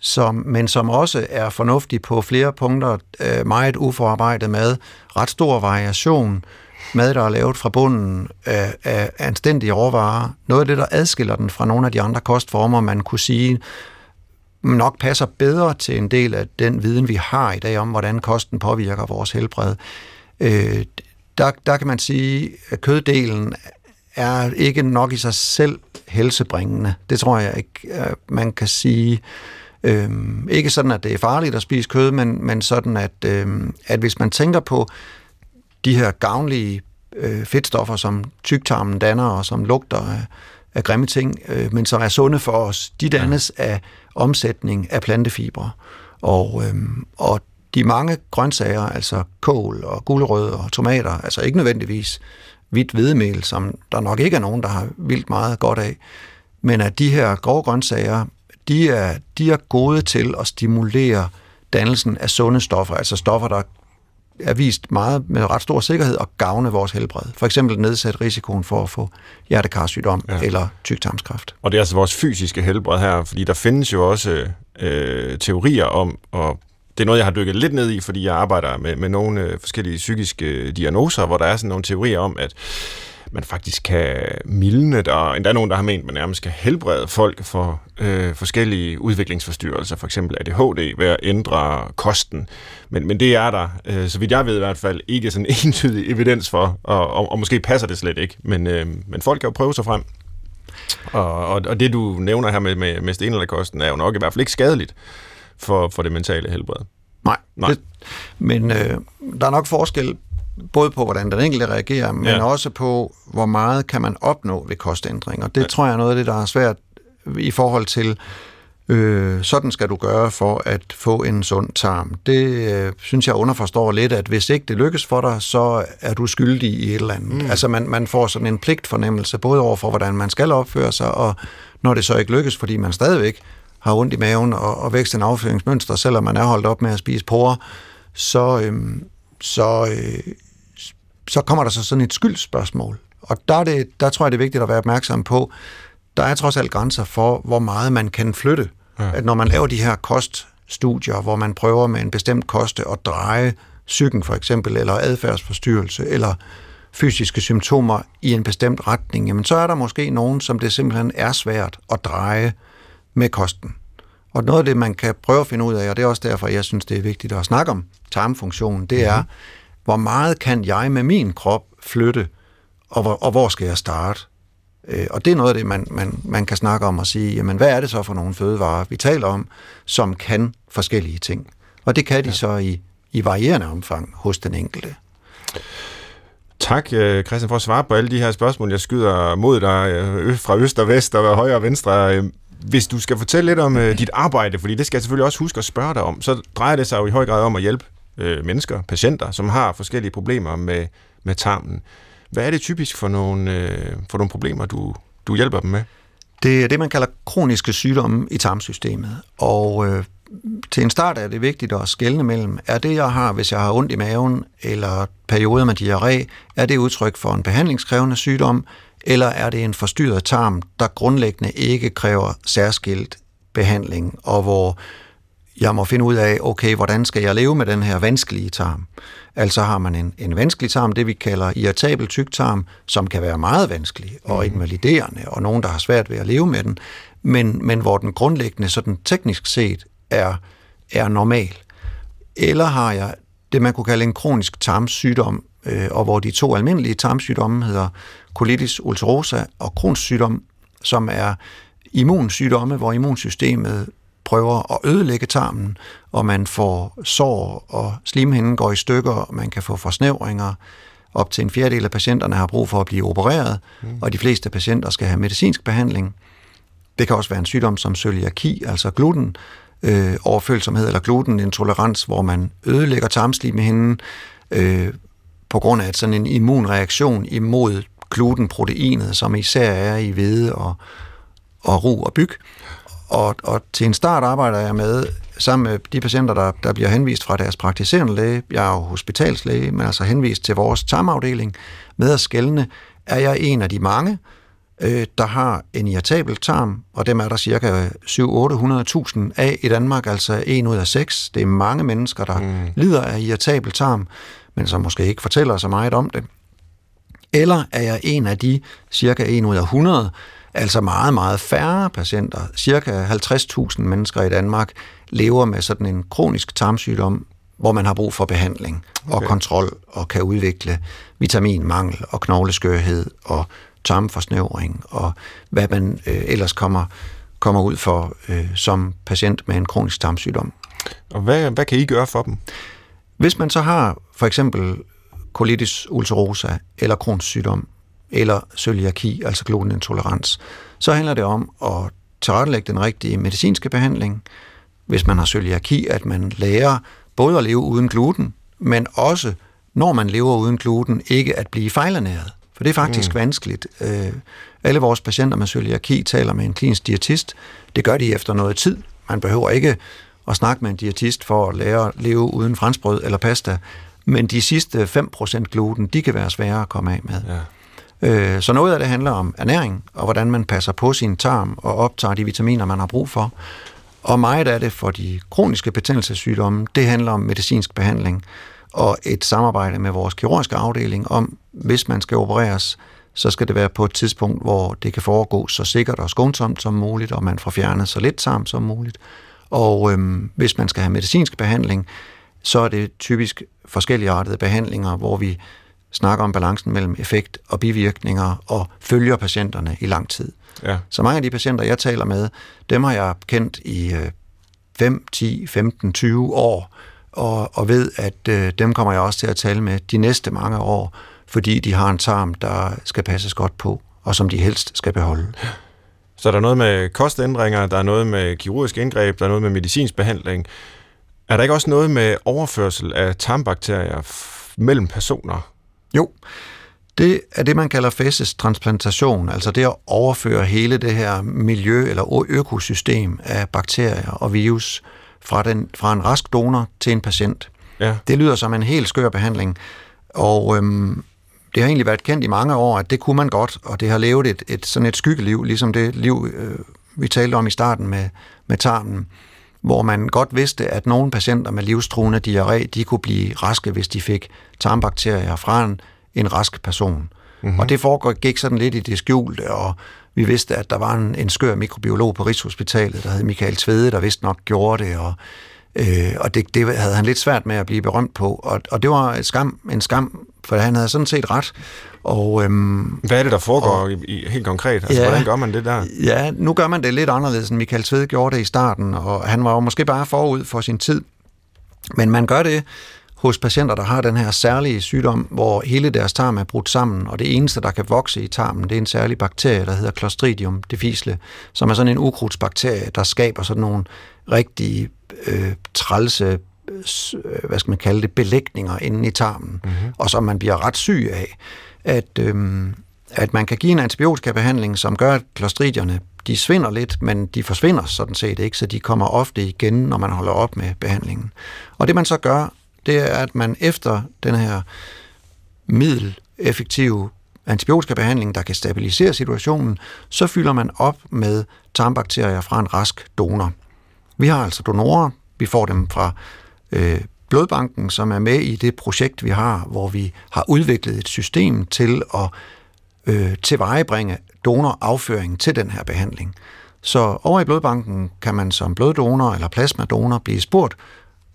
som, men som også er fornuftig på flere punkter. Øh, meget uforarbejdet mad, ret stor variation, mad, der er lavet fra bunden af, af anstændige råvarer. Noget af det, der adskiller den fra nogle af de andre kostformer, man kunne sige, nok passer bedre til en del af den viden, vi har i dag om, hvordan kosten påvirker vores helbred. Øh, der, der kan man sige, at køddelen er ikke nok i sig selv helsebringende. Det tror jeg ikke, man kan sige. Øhm, ikke sådan, at det er farligt at spise kød, men, men sådan, at, øhm, at hvis man tænker på de her gavnlige øh, fedtstoffer, som tyktarmen danner, og som lugter af, af grimme ting, øh, men som er sunde for os, de dannes ja. af omsætning af plantefibre. Og, øhm, og de mange grøntsager, altså kål og gulerødder og tomater, altså ikke nødvendigvis hvidt hvedemel, som der nok ikke er nogen, der har vildt meget godt af, men at de her grove grøntsager, de er, de er gode til at stimulere dannelsen af sunde stoffer, altså stoffer, der er vist meget med ret stor sikkerhed at gavne vores helbred. For eksempel nedsætte risikoen for at få hjertekarsygdom ja. eller tyktarmskræft. Og det er altså vores fysiske helbred her, fordi der findes jo også øh, teorier om, og det er noget, jeg har dykket lidt ned i, fordi jeg arbejder med, med nogle øh, forskellige psykiske øh, diagnoser, hvor der er sådan nogle teorier om, at man faktisk kan mildne, der endda nogen, der har ment, at man nærmest kan helbrede folk for øh, forskellige udviklingsforstyrrelser, for eksempel ADHD, ved at ændre kosten. Men, men det er der, øh, så vidt jeg ved i hvert fald, ikke sådan [laughs] entydig evidens for, og, og, og måske passer det slet ikke, men, øh, men folk kan jo prøve sig frem. Og, og, og det, du nævner her med, med, med stenalderkosten, er jo nok i hvert fald ikke skadeligt for, for det mentale helbred. Nej, Nej. Det, men øh, der er nok forskel både på, hvordan den enkelte reagerer, men ja. også på, hvor meget kan man opnå ved kostændringer. Det ja. tror jeg er noget af det, der er svært i forhold til, øh, sådan skal du gøre for at få en sund tarm. Det øh, synes jeg underforstår lidt, at hvis ikke det lykkes for dig, så er du skyldig i et eller andet. Mm. Altså man, man får sådan en pligtfornemmelse, både over for, hvordan man skal opføre sig, og når det så ikke lykkes, fordi man stadigvæk har ondt i maven og, og vækst en afføringsmønster, selvom man er holdt op med at spise porre, så, øhm, så, øh, så kommer der så sådan et skyldspørgsmål. Og der, er det, der tror jeg, det er vigtigt at være opmærksom på, der er trods alt grænser for, hvor meget man kan flytte. Ja. At når man laver de her koststudier, hvor man prøver med en bestemt koste at dreje psyken for eksempel, eller adfærdsforstyrrelse, eller fysiske symptomer i en bestemt retning, jamen så er der måske nogen, som det simpelthen er svært at dreje med kosten. Og noget af det, man kan prøve at finde ud af, og det er også derfor, jeg synes, det er vigtigt at snakke om tarmfunktionen, det er, mm hvor meget kan jeg med min krop flytte, og hvor, og hvor skal jeg starte? Øh, og det er noget af det, man, man, man kan snakke om og sige, jamen hvad er det så for nogle fødevarer, vi taler om, som kan forskellige ting. Og det kan de ja. så i, i varierende omfang hos den enkelte. Tak, øh, Christian, for at svare på alle de her spørgsmål. Jeg skyder mod dig øh, fra øst og vest og højre og venstre. Hvis du skal fortælle lidt om øh, dit arbejde, fordi det skal jeg selvfølgelig også huske at spørge dig om, så drejer det sig jo i høj grad om at hjælpe øh, mennesker, patienter, som har forskellige problemer med, med tarmen. Hvad er det typisk for nogle, øh, for nogle problemer, du, du hjælper dem med? Det er det, man kalder kroniske sygdomme i tarmsystemet. Og øh, til en start er det vigtigt at skelne mellem, er det, jeg har, hvis jeg har ondt i maven, eller perioder med diarré, er det udtryk for en behandlingskrævende sygdom, eller er det en forstyrret tarm, der grundlæggende ikke kræver særskilt behandling, og hvor jeg må finde ud af, okay, hvordan skal jeg leve med den her vanskelige tarm? Altså har man en, en vanskelig tarm, det vi kalder irritabel tyktarm, som kan være meget vanskelig og mhm. invaliderende, og nogen, der har svært ved at leve med den, men, men hvor den grundlæggende, sådan teknisk set, er, er normal. Eller har jeg det, man kunne kalde en kronisk tarmsygdom, øh, og hvor de to almindelige tarmsygdomme hedder colitis ulcerosa og Crohns sygdom, som er immunsygdomme, hvor immunsystemet prøver at ødelægge tarmen, og man får sår, og slimhinden går i stykker, og man kan få forsnævringer. Op til en fjerdedel af patienterne har brug for at blive opereret, mm. og de fleste patienter skal have medicinsk behandling. Det kan også være en sygdom som cøliaki, altså gluten, øh, overfølsomhed eller glutenintolerans, hvor man ødelægger tarmslimhinden øh, på grund af sådan en immunreaktion imod glutenproteinet, som især er i hvede og, og ru og byg. Og, og til en start arbejder jeg med, sammen med de patienter, der, der bliver henvist fra deres praktiserende læge, jeg er jo hospitalslæge, men altså henvist til vores tarmafdeling, med at skældne, er jeg en af de mange, øh, der har en irritabel tarm, og dem er der cirka 700-800.000 af i Danmark, altså en ud af seks. Det er mange mennesker, der mm. lider af irritabel tarm, men som måske ikke fortæller så meget om det. Eller er jeg en af de cirka en ud af 100, altså meget, meget færre patienter, cirka 50.000 mennesker i Danmark, lever med sådan en kronisk tarmsygdom, hvor man har brug for behandling okay. og kontrol og kan udvikle vitaminmangel og knogleskørhed og tarmforsnævring og hvad man øh, ellers kommer, kommer ud for øh, som patient med en kronisk tarmsygdom. Og hvad, hvad kan I gøre for dem? Hvis man så har for eksempel colitis ulcerosa eller Crohns sygdom eller cøliaki, altså glutenintolerans, så handler det om at tilrettelægge den rigtige medicinske behandling. Hvis man har cøliaki, at man lærer både at leve uden gluten, men også, når man lever uden gluten, ikke at blive fejlernæret. For det er faktisk mm. vanskeligt. Øh, alle vores patienter med cøliaki taler med en klinisk diætist. Det gør de efter noget tid. Man behøver ikke at snakke med en diætist for at lære at leve uden franskbrød eller pasta. Men de sidste 5% gluten, de kan være svære at komme af med. Ja. Øh, så noget af det handler om ernæring, og hvordan man passer på sin tarm og optager de vitaminer, man har brug for. Og meget af det for de kroniske betændelsessygdomme, det handler om medicinsk behandling og et samarbejde med vores kirurgiske afdeling om, hvis man skal opereres, så skal det være på et tidspunkt, hvor det kan foregå så sikkert og skånsomt som muligt, og man får fjernet så lidt tarm som muligt. Og øhm, hvis man skal have medicinsk behandling, så er det typisk forskellige artede behandlinger, hvor vi snakker om balancen mellem effekt og bivirkninger og følger patienterne i lang tid. Ja. Så mange af de patienter, jeg taler med, dem har jeg kendt i 5, 10, 15, 20 år, og, og ved, at øh, dem kommer jeg også til at tale med de næste mange år, fordi de har en tarm, der skal passes godt på, og som de helst skal beholde. Så der er noget med kostændringer, der er noget med kirurgisk indgreb, der er noget med medicinsk behandling. Er der ikke også noget med overførsel af tarmbakterier mellem personer? Jo, det er det, man kalder fæsestransplantation, altså det at overføre hele det her miljø- eller økosystem af bakterier og virus fra, den, fra en rask donor til en patient. Ja. Det lyder som en helt skør behandling, og øhm, det har egentlig været kendt i mange år, at det kunne man godt, og det har levet et, et sådan et skyggeliv, ligesom det liv, øh, vi talte om i starten med, med tarmen, hvor man godt vidste, at nogle patienter med livstruende diarré, de kunne blive raske, hvis de fik tarmbakterier fra en, en rask person. Mm-hmm. Og det foregik sådan lidt i det skjulte, og vi vidste, at der var en, en skør mikrobiolog på Rigshospitalet, der hed Michael Tvede, der vist nok gjorde det, og, øh, og det, det havde han lidt svært med at blive berømt på. Og, og det var et skam, en skam, for han havde sådan set ret. Og, øhm, Hvad er det, der foregår og, i, helt konkret? Altså, ja, hvordan gør man det der? Ja, nu gør man det lidt anderledes, end Michael Tved gjorde det i starten, og han var jo måske bare forud for sin tid. Men man gør det hos patienter, der har den her særlige sygdom, hvor hele deres tarm er brudt sammen, og det eneste, der kan vokse i tarmen, det er en særlig bakterie, der hedder Clostridium difficile, som er sådan en ukrudtsbakterie, der skaber sådan nogle rigtig øh, trælse, hvad skal man kalde det, belægninger inde i tarmen, mm-hmm. og som man bliver ret syg af. At, øh, at man kan give en antibiotikabehandling, som gør, at klostridierne de svinder lidt, men de forsvinder sådan set ikke, så de kommer ofte igen, når man holder op med behandlingen. Og det man så gør, det er, at man efter den her middeleffektive antibiotikabehandling, der kan stabilisere situationen, så fylder man op med tarmbakterier fra en rask donor. Vi har altså donorer, vi får dem fra øh, Blodbanken, som er med i det projekt, vi har, hvor vi har udviklet et system til at øh, tilvejebringe donorafføring til den her behandling. Så over i Blodbanken kan man som bloddonor eller plasmadonor blive spurgt,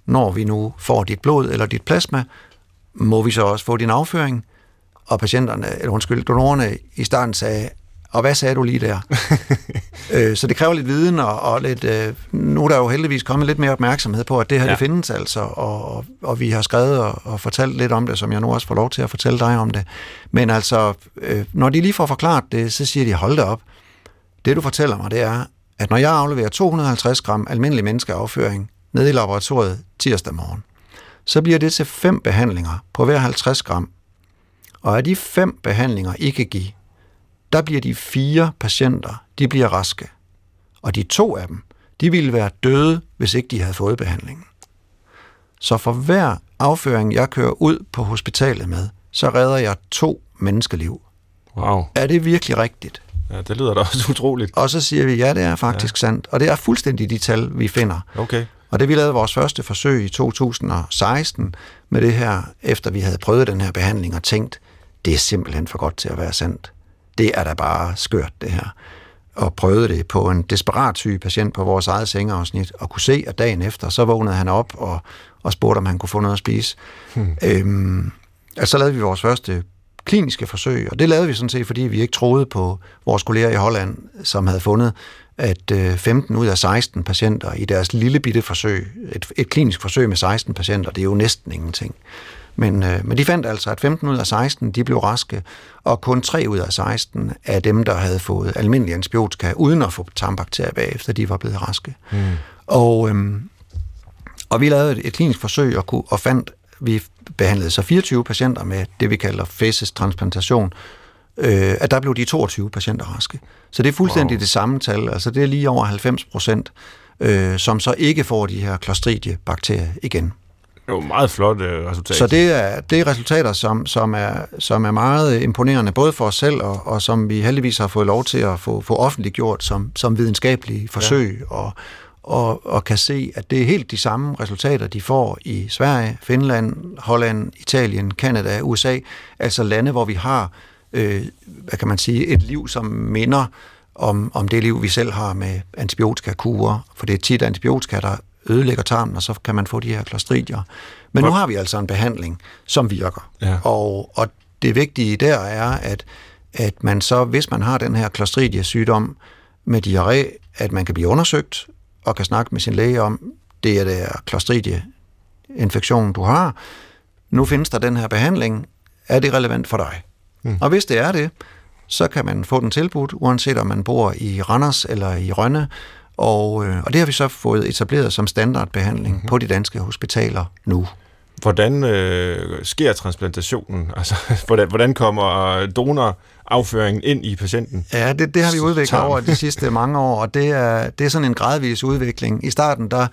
når vi nu får dit blod eller dit plasma, må vi så også få din afføring? Og patienterne, eller undskyld, donorerne i starten sagde, og hvad sagde du lige der? [laughs] øh, så det kræver lidt viden, og, og lidt, øh, nu er der jo heldigvis kommet lidt mere opmærksomhed på, at det her ja. det findes altså, og, og vi har skrevet og, og fortalt lidt om det, som jeg nu også får lov til at fortælle dig om det. Men altså, øh, når de lige får forklaret det, så siger de, hold det op. Det du fortæller mig, det er, at når jeg afleverer 250 gram almindelig menneskeafføring ned i laboratoriet tirsdag morgen, så bliver det til fem behandlinger på hver 50 gram. Og af de fem behandlinger, I kan give, der bliver de fire patienter, de bliver raske. Og de to af dem, de ville være døde, hvis ikke de havde fået behandlingen. Så for hver afføring, jeg kører ud på hospitalet med, så redder jeg to menneskeliv. Wow. Er det virkelig rigtigt? Ja, det lyder da også utroligt. Og så siger vi, ja, det er faktisk ja. sandt. Og det er fuldstændig de tal, vi finder. Okay. Og det vi lavede vores første forsøg i 2016 med det her, efter vi havde prøvet den her behandling og tænkt, det er simpelthen for godt til at være sandt det er da bare skørt, det her. Og prøvede det på en desperat syg patient på vores eget sengeafsnit, og kunne se, at dagen efter, så vågnede han op og, og spurgte, om han kunne få noget at spise. Hmm. Øhm, altså, så lavede vi vores første kliniske forsøg, og det lavede vi sådan set, fordi vi ikke troede på vores kolleger i Holland, som havde fundet, at 15 øh, ud af 16 patienter i deres lille bitte forsøg, et, et klinisk forsøg med 16 patienter, det er jo næsten ingenting. Men, øh, men de fandt altså, at 15 ud af 16 de blev raske, og kun 3 ud af 16 af dem, der havde fået almindelig antibiotika, uden at få tarmbakterier bagefter, de var blevet raske. Mm. Og, øhm, og vi lavede et, et klinisk forsøg og, kunne, og fandt, vi behandlede så 24 patienter med det, vi kalder facestransplantation, øh, at der blev de 22 patienter raske. Så det er fuldstændig wow. det samme tal, altså det er lige over 90 procent, øh, som så ikke får de her Clostridia-bakterier igen. Det var meget flot øh, resultat. Så det er, det er resultater, som, som, er, som er meget imponerende, både for os selv, og, og som vi heldigvis har fået lov til at få, få offentliggjort som, som videnskabelige forsøg, ja. og, og, og kan se, at det er helt de samme resultater, de får i Sverige, Finland, Holland, Italien, Kanada, USA, altså lande, hvor vi har, øh, hvad kan man sige, et liv, som minder om, om det liv, vi selv har med antibiotika-kurer, for det er tit antibiotika, der ødelægger tarmen, og så kan man få de her klostridier. Men nu har vi altså en behandling, som virker. Ja. Og, og det vigtige der er, at, at man så, hvis man har den her klostridie-sygdom med diarré, at man kan blive undersøgt og kan snakke med sin læge om, det er der klostridie-infektion, du har. Nu findes der den her behandling. Er det relevant for dig? Mm. Og hvis det er det, så kan man få den tilbudt, uanset om man bor i Randers eller i Rønne, og, øh, og det har vi så fået etableret som standardbehandling mm-hmm. på de danske hospitaler nu. Hvordan øh, sker transplantationen? [laughs] Altså, hvordan, hvordan kommer donorafføringen ind i patienten? Ja, det, det har vi udviklet over de sidste mange år, og det er, det er sådan en gradvis udvikling. I starten, der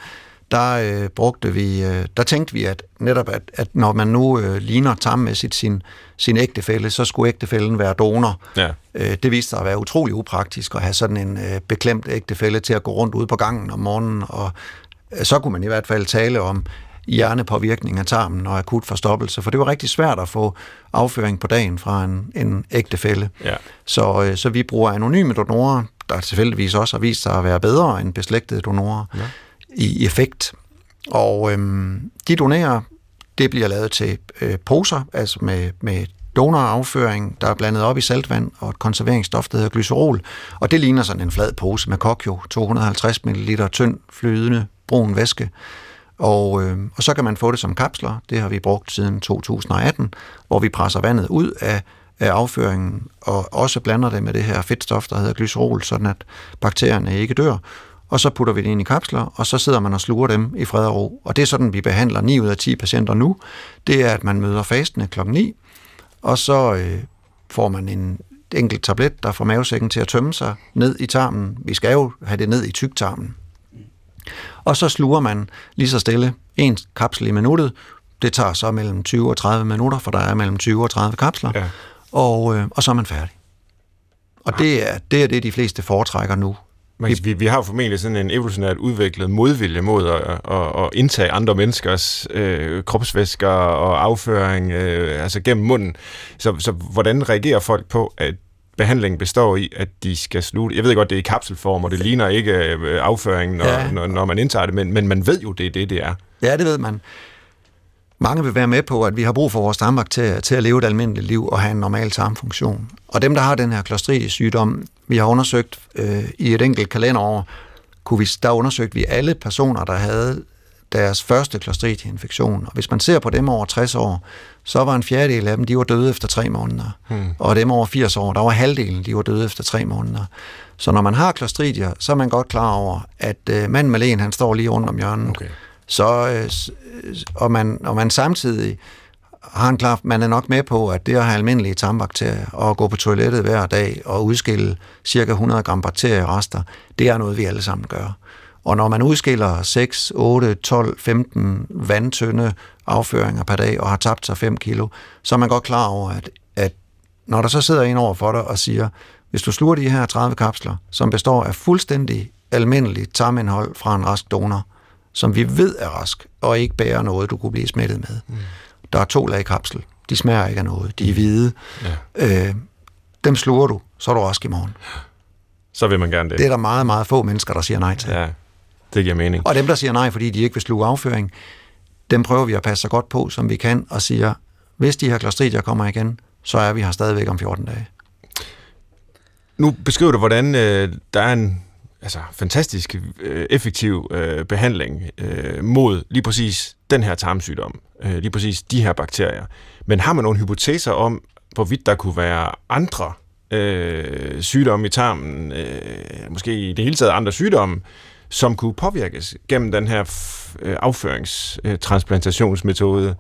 der øh, brugte vi, øh, der tænkte vi, at netop at, at når man nu øh, ligner tammæssigt sin, sin ægtefælle, så skulle ægtefælden være donor. Ja. Øh, det viste sig at være utrolig upraktisk at have sådan en øh, beklemt ægtefælle til at gå rundt ude på gangen om morgenen, og øh, så kunne man i hvert fald tale om hjernepåvirkning af tarmen og akut forstoppelse, for det var rigtig svært at få afføring på dagen fra en, en ægtefælle. Ja. Så, øh, så vi bruger anonyme donorer, der tilfældigvis også har vist sig at være bedre end beslægtede donorer. Ja i effekt. Og øhm, de donerer, det bliver lavet til øh, poser, altså med, med donorafføring, der er blandet op i saltvand, og et konserveringsstof, der hedder glycerol. Og det ligner sådan en flad pose med kokjo, 250 ml tynd, flydende, brun væske. Og, øh, og så kan man få det som kapsler. Det har vi brugt siden 2018, hvor vi presser vandet ud af, af afføringen, og også blander det med det her fedtstof, der hedder glycerol, sådan at bakterierne ikke dør. Og så putter vi det ind i kapsler, og så sidder man og sluger dem i fred og ro. Og det er sådan, vi behandler 9 ud af 10 patienter nu. Det er, at man møder fastende klokken 9, og så øh, får man en enkelt tablet, der får mavesækken til at tømme sig ned i tarmen. Vi skal jo have det ned i tyktarmen. Og så sluger man lige så stille en kapsel i minuttet. Det tager så mellem 20 og 30 minutter, for der er mellem 20 og 30 kapsler. Ja. Og, øh, og så er man færdig. Og det er, det er det, de fleste foretrækker nu. Man, vi, vi har formentlig sådan en evolutionært udviklet modvilje mod at, at, at indtage andre menneskers øh, kropsvæsker og afføring øh, altså gennem munden. Så, så hvordan reagerer folk på, at behandlingen består i, at de skal slutte. Jeg ved godt, det er i kapselform, og det ligner ikke øh, afføringen, når, ja. når, når man indtager det, men, men man ved jo, det er det, det er. Ja, det ved man. Mange vil være med på, at vi har brug for vores tarmbakterier til at leve et almindeligt liv og have en normal tarmfunktion. Og dem, der har den her klostridies sygdom, vi har undersøgt øh, i et enkelt kalenderår, kunne vi, der undersøgte vi alle personer, der havde deres første Clostridia-infektion. Og hvis man ser på dem over 60 år, så var en fjerdedel af dem, de var døde efter tre måneder. Hmm. Og dem over 80 år, der var halvdelen, de var døde efter tre måneder. Så når man har Clostridia, så er man godt klar over, at øh, manden med lægen, han står lige rundt om hjørnet. Okay. Så, øh, øh, og, man, og man samtidig har en klar, man er nok med på, at det at have almindelige tarmbakterier og gå på toilettet hver dag og udskille cirka 100 gram bakterierester, det er noget, vi alle sammen gør. Og når man udskiller 6, 8, 12, 15 vandtynde afføringer per dag og har tabt sig 5 kilo, så er man godt klar over, at, at når der så sidder en over for dig og siger, hvis du sluger de her 30 kapsler, som består af fuldstændig almindeligt tarmindhold fra en rask donor, som vi ved er rask, og ikke bærer noget, du kunne blive smittet med. Mm. Der er to lag kapsel. De smager ikke af noget. De er hvide. Ja. Øh, dem sluger du, så er du rask i morgen. Så vil man gerne det. Det er der meget, meget få mennesker, der siger nej til. Ja, det giver mening. Og dem, der siger nej, fordi de ikke vil sluge afføring, dem prøver vi at passe så godt på, som vi kan, og siger, hvis de her klostridier kommer igen, så er vi her stadigvæk om 14 dage. Nu beskriver du, hvordan øh, der er en altså, fantastisk øh, effektiv øh, behandling øh, mod lige præcis den her tarmsygdom, øh, lige præcis de her bakterier. Men har man nogle hypoteser om, hvorvidt der kunne være andre øh, sygdomme i tarmen, øh, måske i det hele taget andre sygdomme, som kunne påvirkes gennem den her øh, afføringstransplantationsmetode?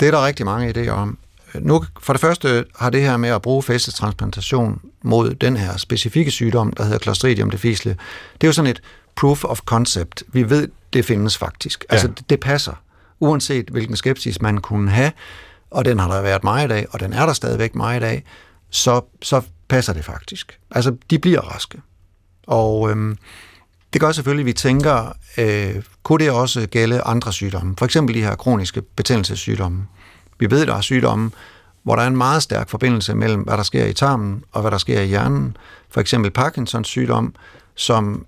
Det er der rigtig mange idéer om. Nu, for det første har det her med at bruge fæstetransplantation mod den her specifikke sygdom, der hedder Clostridium difficile, det er jo sådan et proof of concept. Vi ved, det findes faktisk. Ja. Altså, det, det passer. Uanset hvilken skepsis man kunne have, og den har der været meget af, og den er der stadigvæk meget af, så, så passer det faktisk. Altså, de bliver raske. Og øhm, det gør selvfølgelig, at vi tænker, øh, kunne det også gælde andre sygdomme? For eksempel de her kroniske betændelsessygdomme. Vi ved, der er sygdomme, hvor der er en meget stærk forbindelse mellem, hvad der sker i tarmen og hvad der sker i hjernen. For eksempel Parkinsons sygdom, som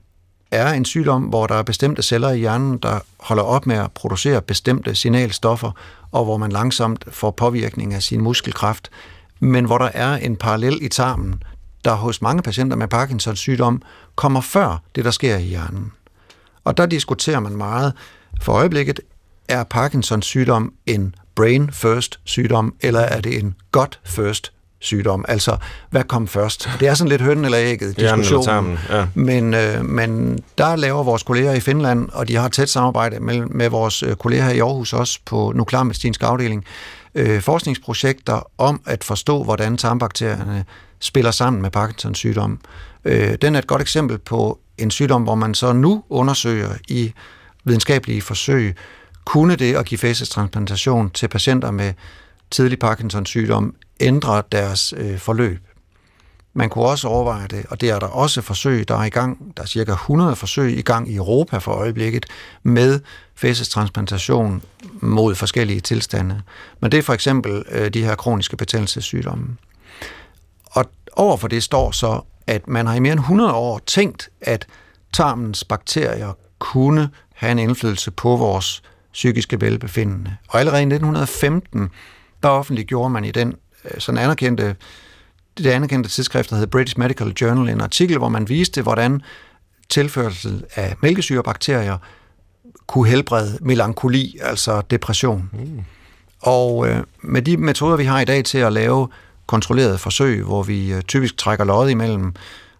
er en sygdom, hvor der er bestemte celler i hjernen, der holder op med at producere bestemte signalstoffer, og hvor man langsomt får påvirkning af sin muskelkraft, men hvor der er en parallel i tarmen, der hos mange patienter med Parkinsons sygdom kommer før det, der sker i hjernen. Og der diskuterer man meget. For øjeblikket er Parkinsons sygdom en brain first sygdom, eller er det en gut first sygdom? Altså, hvad kom først? Det er sådan lidt hønnen eller ægget diskussion. Ja. Men, øh, men der laver vores kolleger i Finland, og de har tæt samarbejde med, med vores øh, kolleger i Aarhus også på nuklearmedicinsk afdeling, øh, forskningsprojekter om at forstå, hvordan tarmbakterierne spiller sammen med Parkinsons sygdom. Øh, den er et godt eksempel på en sygdom, hvor man så nu undersøger i videnskabelige forsøg, kunne det at give facetransplantation til patienter med tidlig Parkinsons sygdom ændre deres øh, forløb. Man kunne også overveje det, og det er der også forsøg, der er i gang. Der er cirka 100 forsøg i gang i Europa for øjeblikket med facetransplantation mod forskellige tilstande. Men det er for eksempel øh, de her kroniske betændelsessygdomme. Og overfor det står så, at man har i mere end 100 år tænkt, at tarmens bakterier kunne have en indflydelse på vores psykiske velbefindende. Og allerede i 1915, der offentliggjorde man i den øh, sådan anerkendte, det anerkendte tidsskrift, der hedder British Medical Journal, en artikel, hvor man viste, hvordan tilførsel af mælkesyrebakterier kunne helbrede melankoli, altså depression. Mm. Og øh, med de metoder, vi har i dag til at lave kontrollerede forsøg, hvor vi øh, typisk trækker løjet imellem,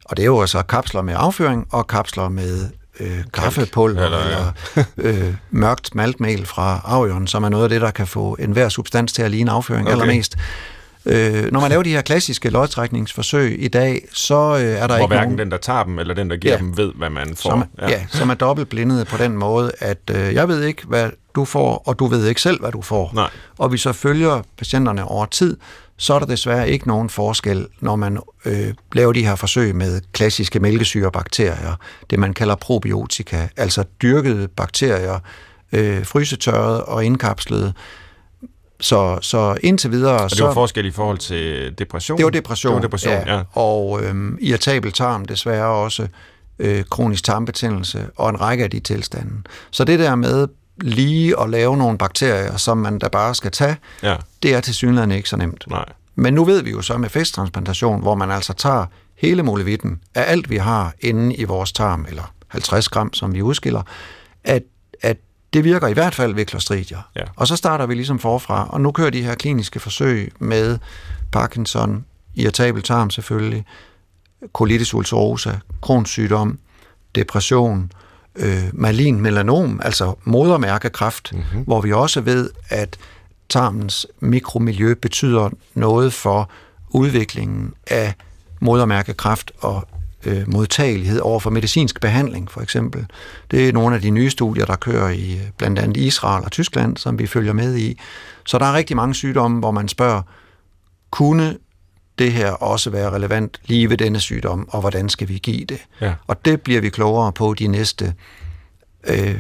og det er jo altså kapsler med afføring og kapsler med øh, kaffepulver eller, eller øh, mørkt maltmel fra afjøren, som er noget af det, der kan få enhver substans til at ligne afføring okay. allermest. Øh, når man laver de her klassiske lodtrækningsforsøg i dag, så øh, er der Hvor ikke hverken nogen... den, der tager dem, eller den, der giver Ja. dem, ved, hvad man får. Som, ja. ja, som er dobbeltblindede på den måde, at øh, jeg ved ikke, hvad du får, og du ved ikke selv, hvad du får. Nej. Og vi så følger patienterne over tid, så er der desværre ikke nogen forskel, når man øh, laver de her forsøg med klassiske mælkesyrebakterier, det man kalder probiotika, altså dyrkede bakterier, øh, frysetørret og indkapslede. Så, så indtil videre... Og det så, var forskel i forhold til depression? det var depression. Det var depression, ja. ja. Og øhm, irritabel tarm desværre også øh, kronisk tarmbetændelse og en række af de tilstande. Så det der med lige at lave nogle bakterier, som man da bare skal tage, ja. det er til synligheden ikke så nemt. Nej. Men nu ved vi jo så med festtransplantation, hvor man altså tager hele molevitten af alt, vi har inde i vores tarm, eller 50 gram, som vi udskiller, at, at det virker i hvert fald ved klostridier. Ja. Og så starter vi ligesom forfra, og nu kører de her kliniske forsøg med Parkinson, irritabel tarm selvfølgelig, colitis ulcerosa, Crohns sygdom, depression, øh, malin melanom, altså modermærkekræft, mm-hmm. hvor vi også ved, at tarmens mikromiljø betyder noget for udviklingen af modermærkekræft og øh, modtagelighed over for medicinsk behandling, for eksempel. Det er nogle af de nye studier, der kører i øh, blandt andet Israel og Tyskland, som vi følger med i. Så der er rigtig mange sygdomme, hvor man spørger, kunne det her også være relevant lige ved denne sygdom, og hvordan skal vi give det? Ja. Og det bliver vi klogere på de næste øh,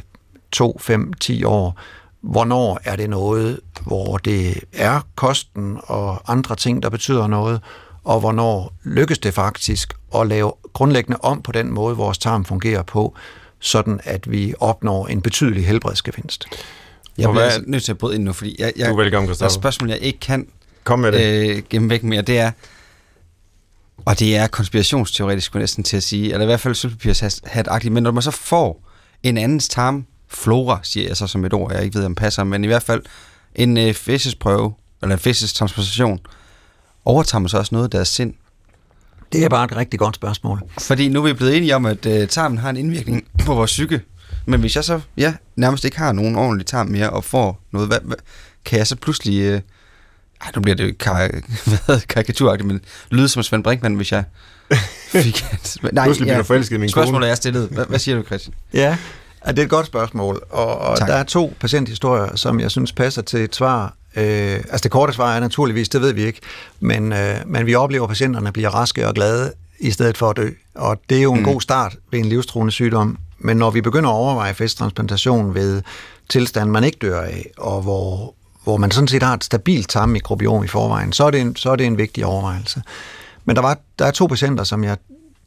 2, 5, 10 år. Hvornår er det noget, hvor det er kosten og andre ting, der betyder noget, og hvornår lykkes det faktisk at lave grundlæggende om på den måde, vores tarm fungerer på, sådan at vi opnår en betydelig helbredsgevinst. Jeg bliver hvad- altså nødt til at bryde ind nu, fordi jeg, jeg, Du er velkommen, der er spørgsmål, jeg ikke kan Kom med det. øh, gemme væk mere, det er, og det er konspirationsteoretisk, næsten til at sige, eller i hvert fald sølvpapirshat-agtigt, men når man så får en andens tarmflora, siger jeg så som et ord, jeg ikke ved, om passer, men i hvert fald en øh, fæsesprøve, eller en fæsestransplantation, overtager man så også noget af deres sind. Det er bare et rigtig godt spørgsmål. Fordi nu er vi blevet enige om, at øh, tarmen har en indvirkning på vores psyke. Men hvis jeg så ja, nærmest ikke har nogen ordentlig tarm mere og får noget, hvad, hvad, kan jeg så pludselig... Øh, ej, nu bliver det jo kar- [laughs] karikaturagtigt, men lyde som Svend Brinkmann, hvis jeg [laughs] fik... Nej, Pludselig bliver du forelsket i min Spørgsmålet kone. er stillet. Hvad, hvad siger du, Christian? [laughs] Ja, ja, det er et godt spørgsmål, og, og der er to patienthistorier, som jeg synes passer til et svar. Øh, altså det korte svar er naturligvis, det ved vi ikke, men, øh, men vi oplever, at patienterne bliver raske og glade i stedet for at dø, og det er jo en mm. god start ved en livstruende sygdom. Men når vi begynder at overveje festtransplantation ved tilstand, man ikke dør af, og hvor, hvor man sådan set har et stabilt tarmmikrobiom i forvejen, så er det en, så er det en vigtig overvejelse. Men der, var, der er to patienter, som jeg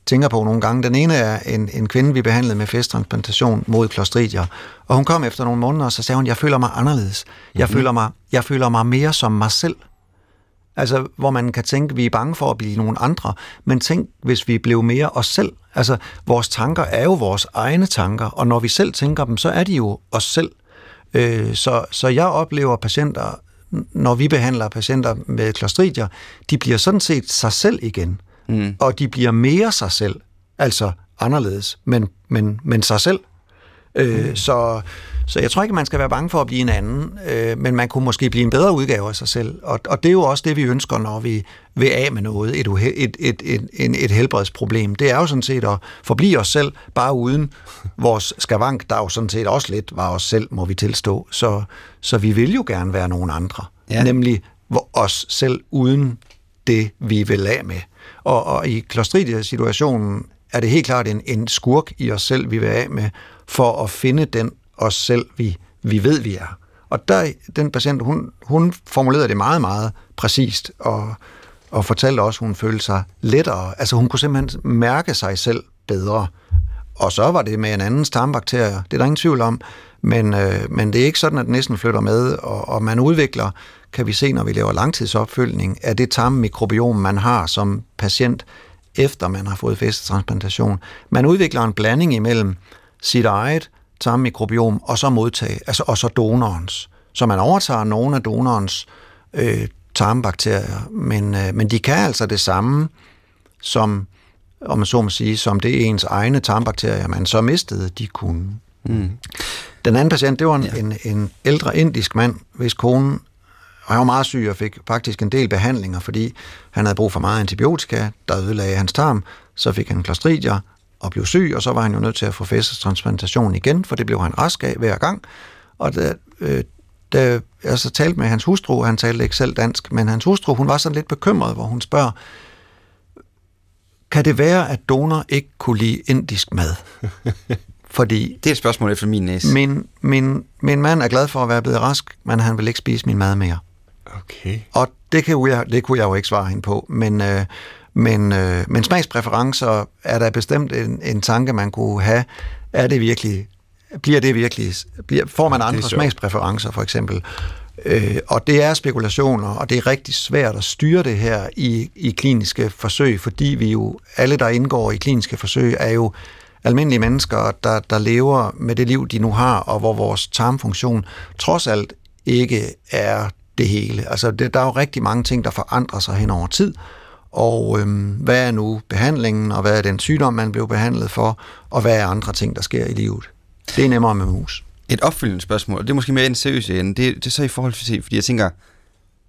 tænker på nogle gange. Den ene er en, en kvinde, vi behandlede med festtransplantation mod klostridier. Og hun kom efter nogle måneder, og så sagde hun, jeg føler mig anderledes. Jeg, mm-hmm. føler, mig, jeg føler mig mere som mig selv. Altså, hvor man kan tænke, vi er bange for at blive nogen andre, men tænk, hvis vi blev mere os selv. Altså, vores tanker er jo vores egne tanker, og når vi selv tænker dem, så er de jo os selv. Øh, så, så jeg oplever patienter, når vi behandler patienter med klostridier, de bliver sådan set sig selv igen, Mm. og de bliver mere sig selv, altså anderledes, men, men, men sig selv. Øh, så, så jeg tror ikke, man skal være bange for at blive en anden, øh, men man kunne måske blive en bedre udgave af sig selv. Og, og det er jo også det, vi ønsker, når vi vil af med noget, et, uhe- et, et, et, et, et helbredsproblem. Det er jo sådan set at forblive os selv, bare uden vores skavank, der jo sådan set også lidt var os selv, må vi tilstå. Så, så vi vil jo gerne være nogen andre. Ja. Nemlig os selv uden det, vi vil af med. Og, og i Clostridia-situationen er det helt klart en, en skurk i os selv, vi vil af med, for at finde den os selv, vi, vi ved, vi er. Og der, den patient, hun, hun formulerede det meget, meget præcist, og, og fortalte også, at hun følte sig lettere. Altså hun kunne simpelthen mærke sig selv bedre. og så var det med en anden tarmbakterie. Det er der ingen tvivl om. Men, øh, men det er ikke sådan, at næsten flytter med, og, og man udvikler, kan vi se, når vi laver langtidsopfølgning, af det tarmmikrobiom, man har som patient, efter man har fået fæstetransplantation. Man udvikler en blanding imellem sit eget tarmmikrobiom og så modtage, altså og så donorens. Så man overtager nogle af donorens øh, tarmbakterier, men, øh, men de kan altså det samme som, om man så må sige, som det ens egne tarmbakterier, man så mistede, de kunne. Mm. Den anden patient, det var en, ja. en, en ældre indisk mand, hvis kone og han var meget syg og fik faktisk en del behandlinger, fordi han havde brug for meget antibiotika, der ødelagde hans tarm. Så fik han klostridier og blev syg, og så var han jo nødt til at få fæstestransplantation igen, for det blev han rask af hver gang. Og da, øh, da jeg så talte med hans hustru, han talte ikke selv dansk, men hans hustru, hun var sådan lidt bekymret, hvor hun spørger, kan det være, at donor ikke kunne lide indisk mad? [laughs] Fordi det er et spørgsmål efter min næse. Min, min, min mand er glad for at være blevet rask, men han vil ikke spise min mad mere. Okay. Og det, kan jeg, det kunne jeg jo ikke svare hende på, men, øh, men, øh, men smagspræferencer er der bestemt en, en tanke, man kunne have. Er det virkelig, bliver det virkelig, bliver, får man andre smagspræferencer for eksempel? Øh, og det er spekulationer, og det er rigtig svært at styre det her i, i kliniske forsøg, fordi vi jo, alle der indgår i kliniske forsøg, er jo almindelige mennesker, der, der lever med det liv, de nu har, og hvor vores tarmfunktion trods alt ikke er det hele. Altså, det, der er jo rigtig mange ting, der forandrer sig hen over tid, og øhm, hvad er nu behandlingen, og hvad er den sygdom, man blev behandlet for, og hvad er andre ting, der sker i livet. Det er nemmere med mus. Et opfølgende spørgsmål, og det er måske mere en seriøs ende, det, det er så i forhold til, fordi jeg tænker,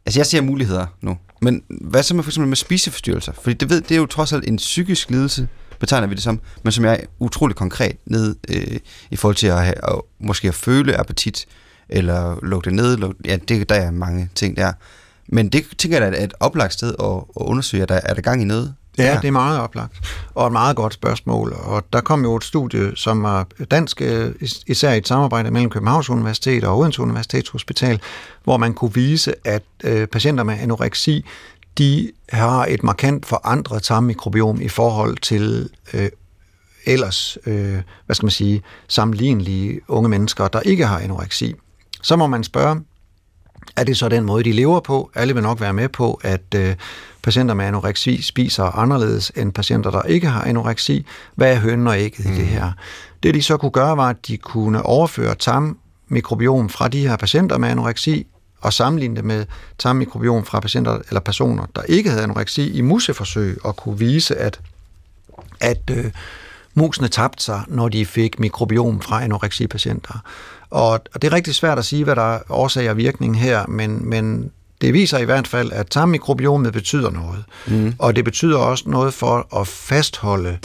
altså jeg ser muligheder nu, men hvad så med for eksempel med spiseforstyrrelser? Fordi det, ved, det er jo trods alt en psykisk lidelse, betegner vi det som, men som jeg er utrolig konkret ned øh, i forhold til at, have, at måske at føle appetit, eller lukke det ned. Lukke, ja, det, der er mange ting der. Men det tænker jeg er et oplagt sted at, at undersøge, at der er der gang i noget. Ja, det er meget oplagt, og et meget godt spørgsmål. Og der kom jo et studie, som var dansk, øh, især i et samarbejde mellem Københavns Universitet og Odense Universitetshospital, hvor man kunne vise, at øh, patienter med anoreksi, de har et markant forandret tarmmikrobiom i forhold til øh, ellers, øh, hvad skal man sige, sammenlignelige unge mennesker, der ikke har anoreksi. Så må man spørge, er det så den måde, de lever på? Alle vil nok være med på, at øh, patienter med anoreksi spiser anderledes end patienter, der ikke har anoreksi. Hvad er hønnen og ægget mm. i det mm. her? Det de så kunne gøre, var, at de kunne overføre tarmmikrobiom fra de her patienter med anoreksi og sammenligne det med tarmmikrobiom fra patienter eller personer, der ikke havde anoreksi i museforsøg, og kunne vise, at, at øh, musene tabte sig, når de fik mikrobiom fra anoreksipatienter. Og, og det er rigtig svært at sige, hvad der er årsag og virkning her, men, men det viser i hvert fald, at tarmmikrobiomet betyder noget. Mm. Og det betyder også noget for at fastholde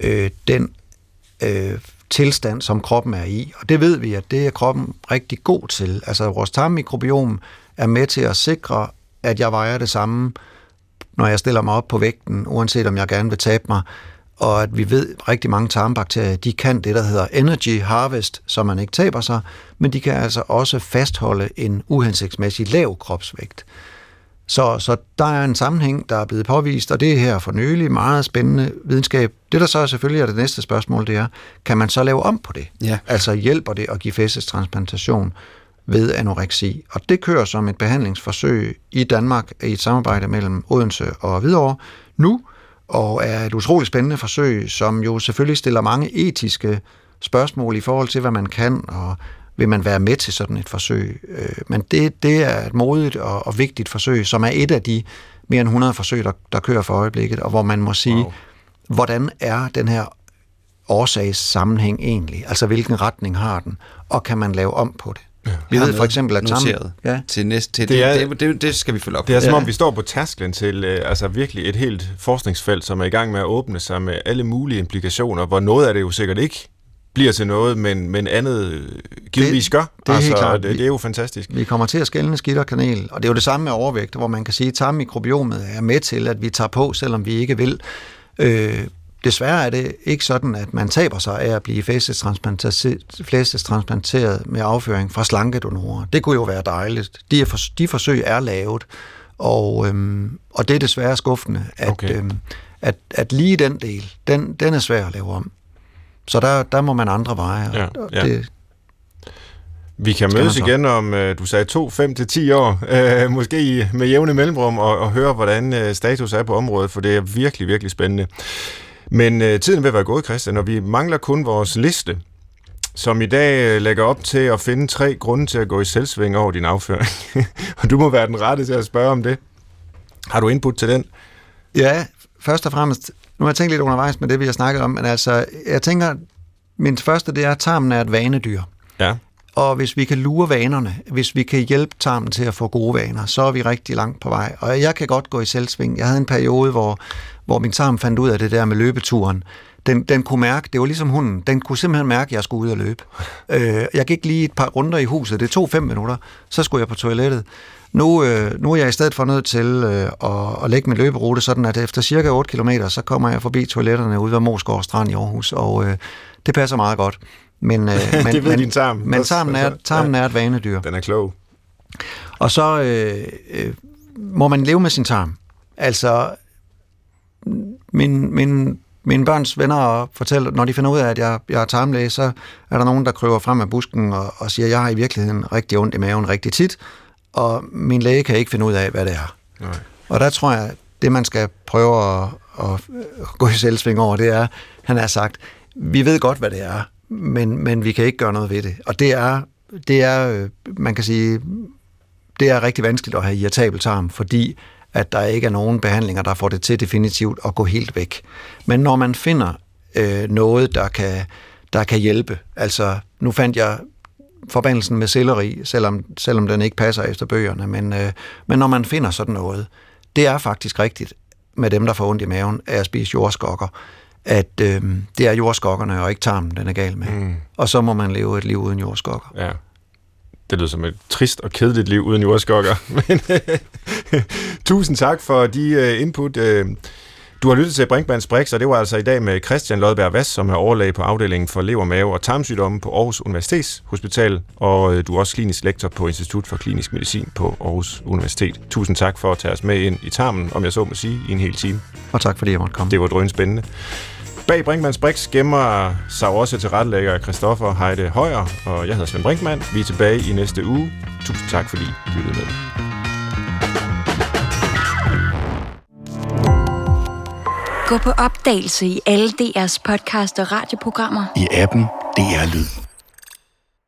øh, den øh, tilstand, som kroppen er i. Og det ved vi, at det er kroppen rigtig god til. Altså vores tarmmikrobiom er med til at sikre, at jeg vejer det samme, når jeg stiller mig op på vægten, uanset om jeg gerne vil tabe mig, og at vi ved, at rigtig mange tarmbakterier, de kan det, der hedder energy harvest, så man ikke taber sig, men de kan altså også fastholde en uhensigtsmæssig lav kropsvægt. Så, så der er en sammenhæng, der er blevet påvist, og det er her for nylig meget spændende videnskab. Det, der så selvfølgelig er det næste spørgsmål, det er, kan man så lave om på det? Ja. Altså hjælper det at give fæstestransplantation ved anoreksi? Og det kører som et behandlingsforsøg i Danmark i et samarbejde mellem Odense og Hvidovre nu, og er et utroligt spændende forsøg, som jo selvfølgelig stiller mange etiske spørgsmål i forhold til, hvad man kan, og vil man være med til sådan et forsøg. Øh, men det, det er et modigt og, og vigtigt forsøg, som er et af de mere end 100 forsøg, der, der kører for øjeblikket, og hvor man må sige, wow. hvordan er den her årsagssammenhæng egentlig? Altså, hvilken retning har den? Og kan man lave om på det? Ja. Vi ved for eksempel, at noteret ja. til næste til det, er, det, det, det, skal vi følge op. Det er som om, vi står på tærsklen til øh, altså virkelig et helt forskningsfelt, som er i gang med at åbne sig med alle mulige implikationer, hvor noget af det jo sikkert ikke bliver til noget, men, men andet øh, givetvis gør. Det, det er altså, helt klart. Det, det er jo fantastisk. Vi kommer til at skælne skidt og kanel, og det er jo det samme med overvægt, hvor man kan sige, at tarmmikrobiomet er med til, at vi tager på, selvom vi ikke vil. Øh, Desværre er det ikke sådan, at man taber sig af at blive flæstestransplanteret med afføring fra slankedonorer. Det kunne jo være dejligt. De, er for, de forsøg er lavet, og, øhm, og det er desværre skuffende, at, okay. øhm, at, at lige den del, den, den er svær at lave om. Så der, der må man andre veje. Ja, og ja. Det, Vi kan mødes igen om, øh, du sagde 2, 5 til 10 år, øh, måske med jævne mellemrum, og, og høre, hvordan øh, status er på området, for det er virkelig, virkelig spændende. Men øh, tiden vil være gået, Christian, og vi mangler kun vores liste, som i dag øh, lægger op til at finde tre grunde til at gå i selvsving over din afføring. [laughs] og du må være den rette til at spørge om det. Har du input til den? Ja, først og fremmest, nu har jeg tænkt lidt undervejs med det, vi har snakket om, men altså, jeg tænker, min første, det er, at tarmen er et vanedyr. Ja. Og hvis vi kan lure vanerne, hvis vi kan hjælpe tarmen til at få gode vaner, så er vi rigtig langt på vej. Og jeg kan godt gå i selvsving. Jeg havde en periode, hvor, hvor min tarm fandt ud af det der med løbeturen. Den, den kunne mærke, det var ligesom hunden, den kunne simpelthen mærke, at jeg skulle ud og løbe. Øh, jeg gik lige et par runder i huset, det tog fem minutter, så skulle jeg på toilettet. Nu, øh, nu er jeg i stedet for nødt til øh, at, at lægge min løberute, sådan at efter cirka 8 km, så kommer jeg forbi toiletterne ude ved Mosgaard Strand i Aarhus, og øh, det passer meget godt. Men, øh, [laughs] men, Det ved men, din tarm. Men tarmen er, tarmen er et vanedyr. Den er klog. Og så øh, øh, må man leve med sin tarm. Altså, min, min, mine børns venner fortæller, når de finder ud af, at jeg, jeg er tarmlæge, så er der nogen, der kryber frem af busken og, og siger, at jeg har i virkeligheden rigtig ondt i maven rigtig tit, og min læge kan ikke finde ud af, hvad det er. Nej. Og der tror jeg, det man skal prøve at, at gå i selvsving over, det er, han har sagt, vi ved godt, hvad det er, men, men vi kan ikke gøre noget ved det. Og det er, det er øh, man kan sige, det er rigtig vanskeligt at have irritabel tarm, fordi at der ikke er nogen behandlinger, der får det til definitivt at gå helt væk. Men når man finder øh, noget, der kan, der kan hjælpe, altså nu fandt jeg forbandelsen med selleri, selvom, selvom den ikke passer efter bøgerne, men, øh, men når man finder sådan noget, det er faktisk rigtigt med dem, der får ondt i maven af at spise jordskokker, at øh, det er jordskokkerne og ikke tarmen, den er gal med. Mm. Og så må man leve et liv uden jordskokker. Ja. Det lyder som et trist og kedeligt liv uden jordskokker. [laughs] Men tusind tak for de uh, input. Uh, du har lyttet til Brinkmanns Brix, og det var altså i dag med Christian Lodberg Vass, som er overlæge på afdelingen for lever, mave og tarmsygdomme på Aarhus Universitetshospital, og du er også klinisk lektor på Institut for Klinisk Medicin på Aarhus Universitet. Tusind tak for at tage os med ind i tarmen, om jeg så må sige, i en hel time. Og tak fordi jeg måtte komme. Det var drøn spændende. Bag Brinkmanns Brix gemmer sig også til rettelægger Christoffer Heide Højer, og jeg hedder Svend Brinkmann. Vi er tilbage i næste uge. Tusind tak, fordi I lyttede med. Gå på opdagelse i alle DR's podcast og radioprogrammer. I appen DR Lyd.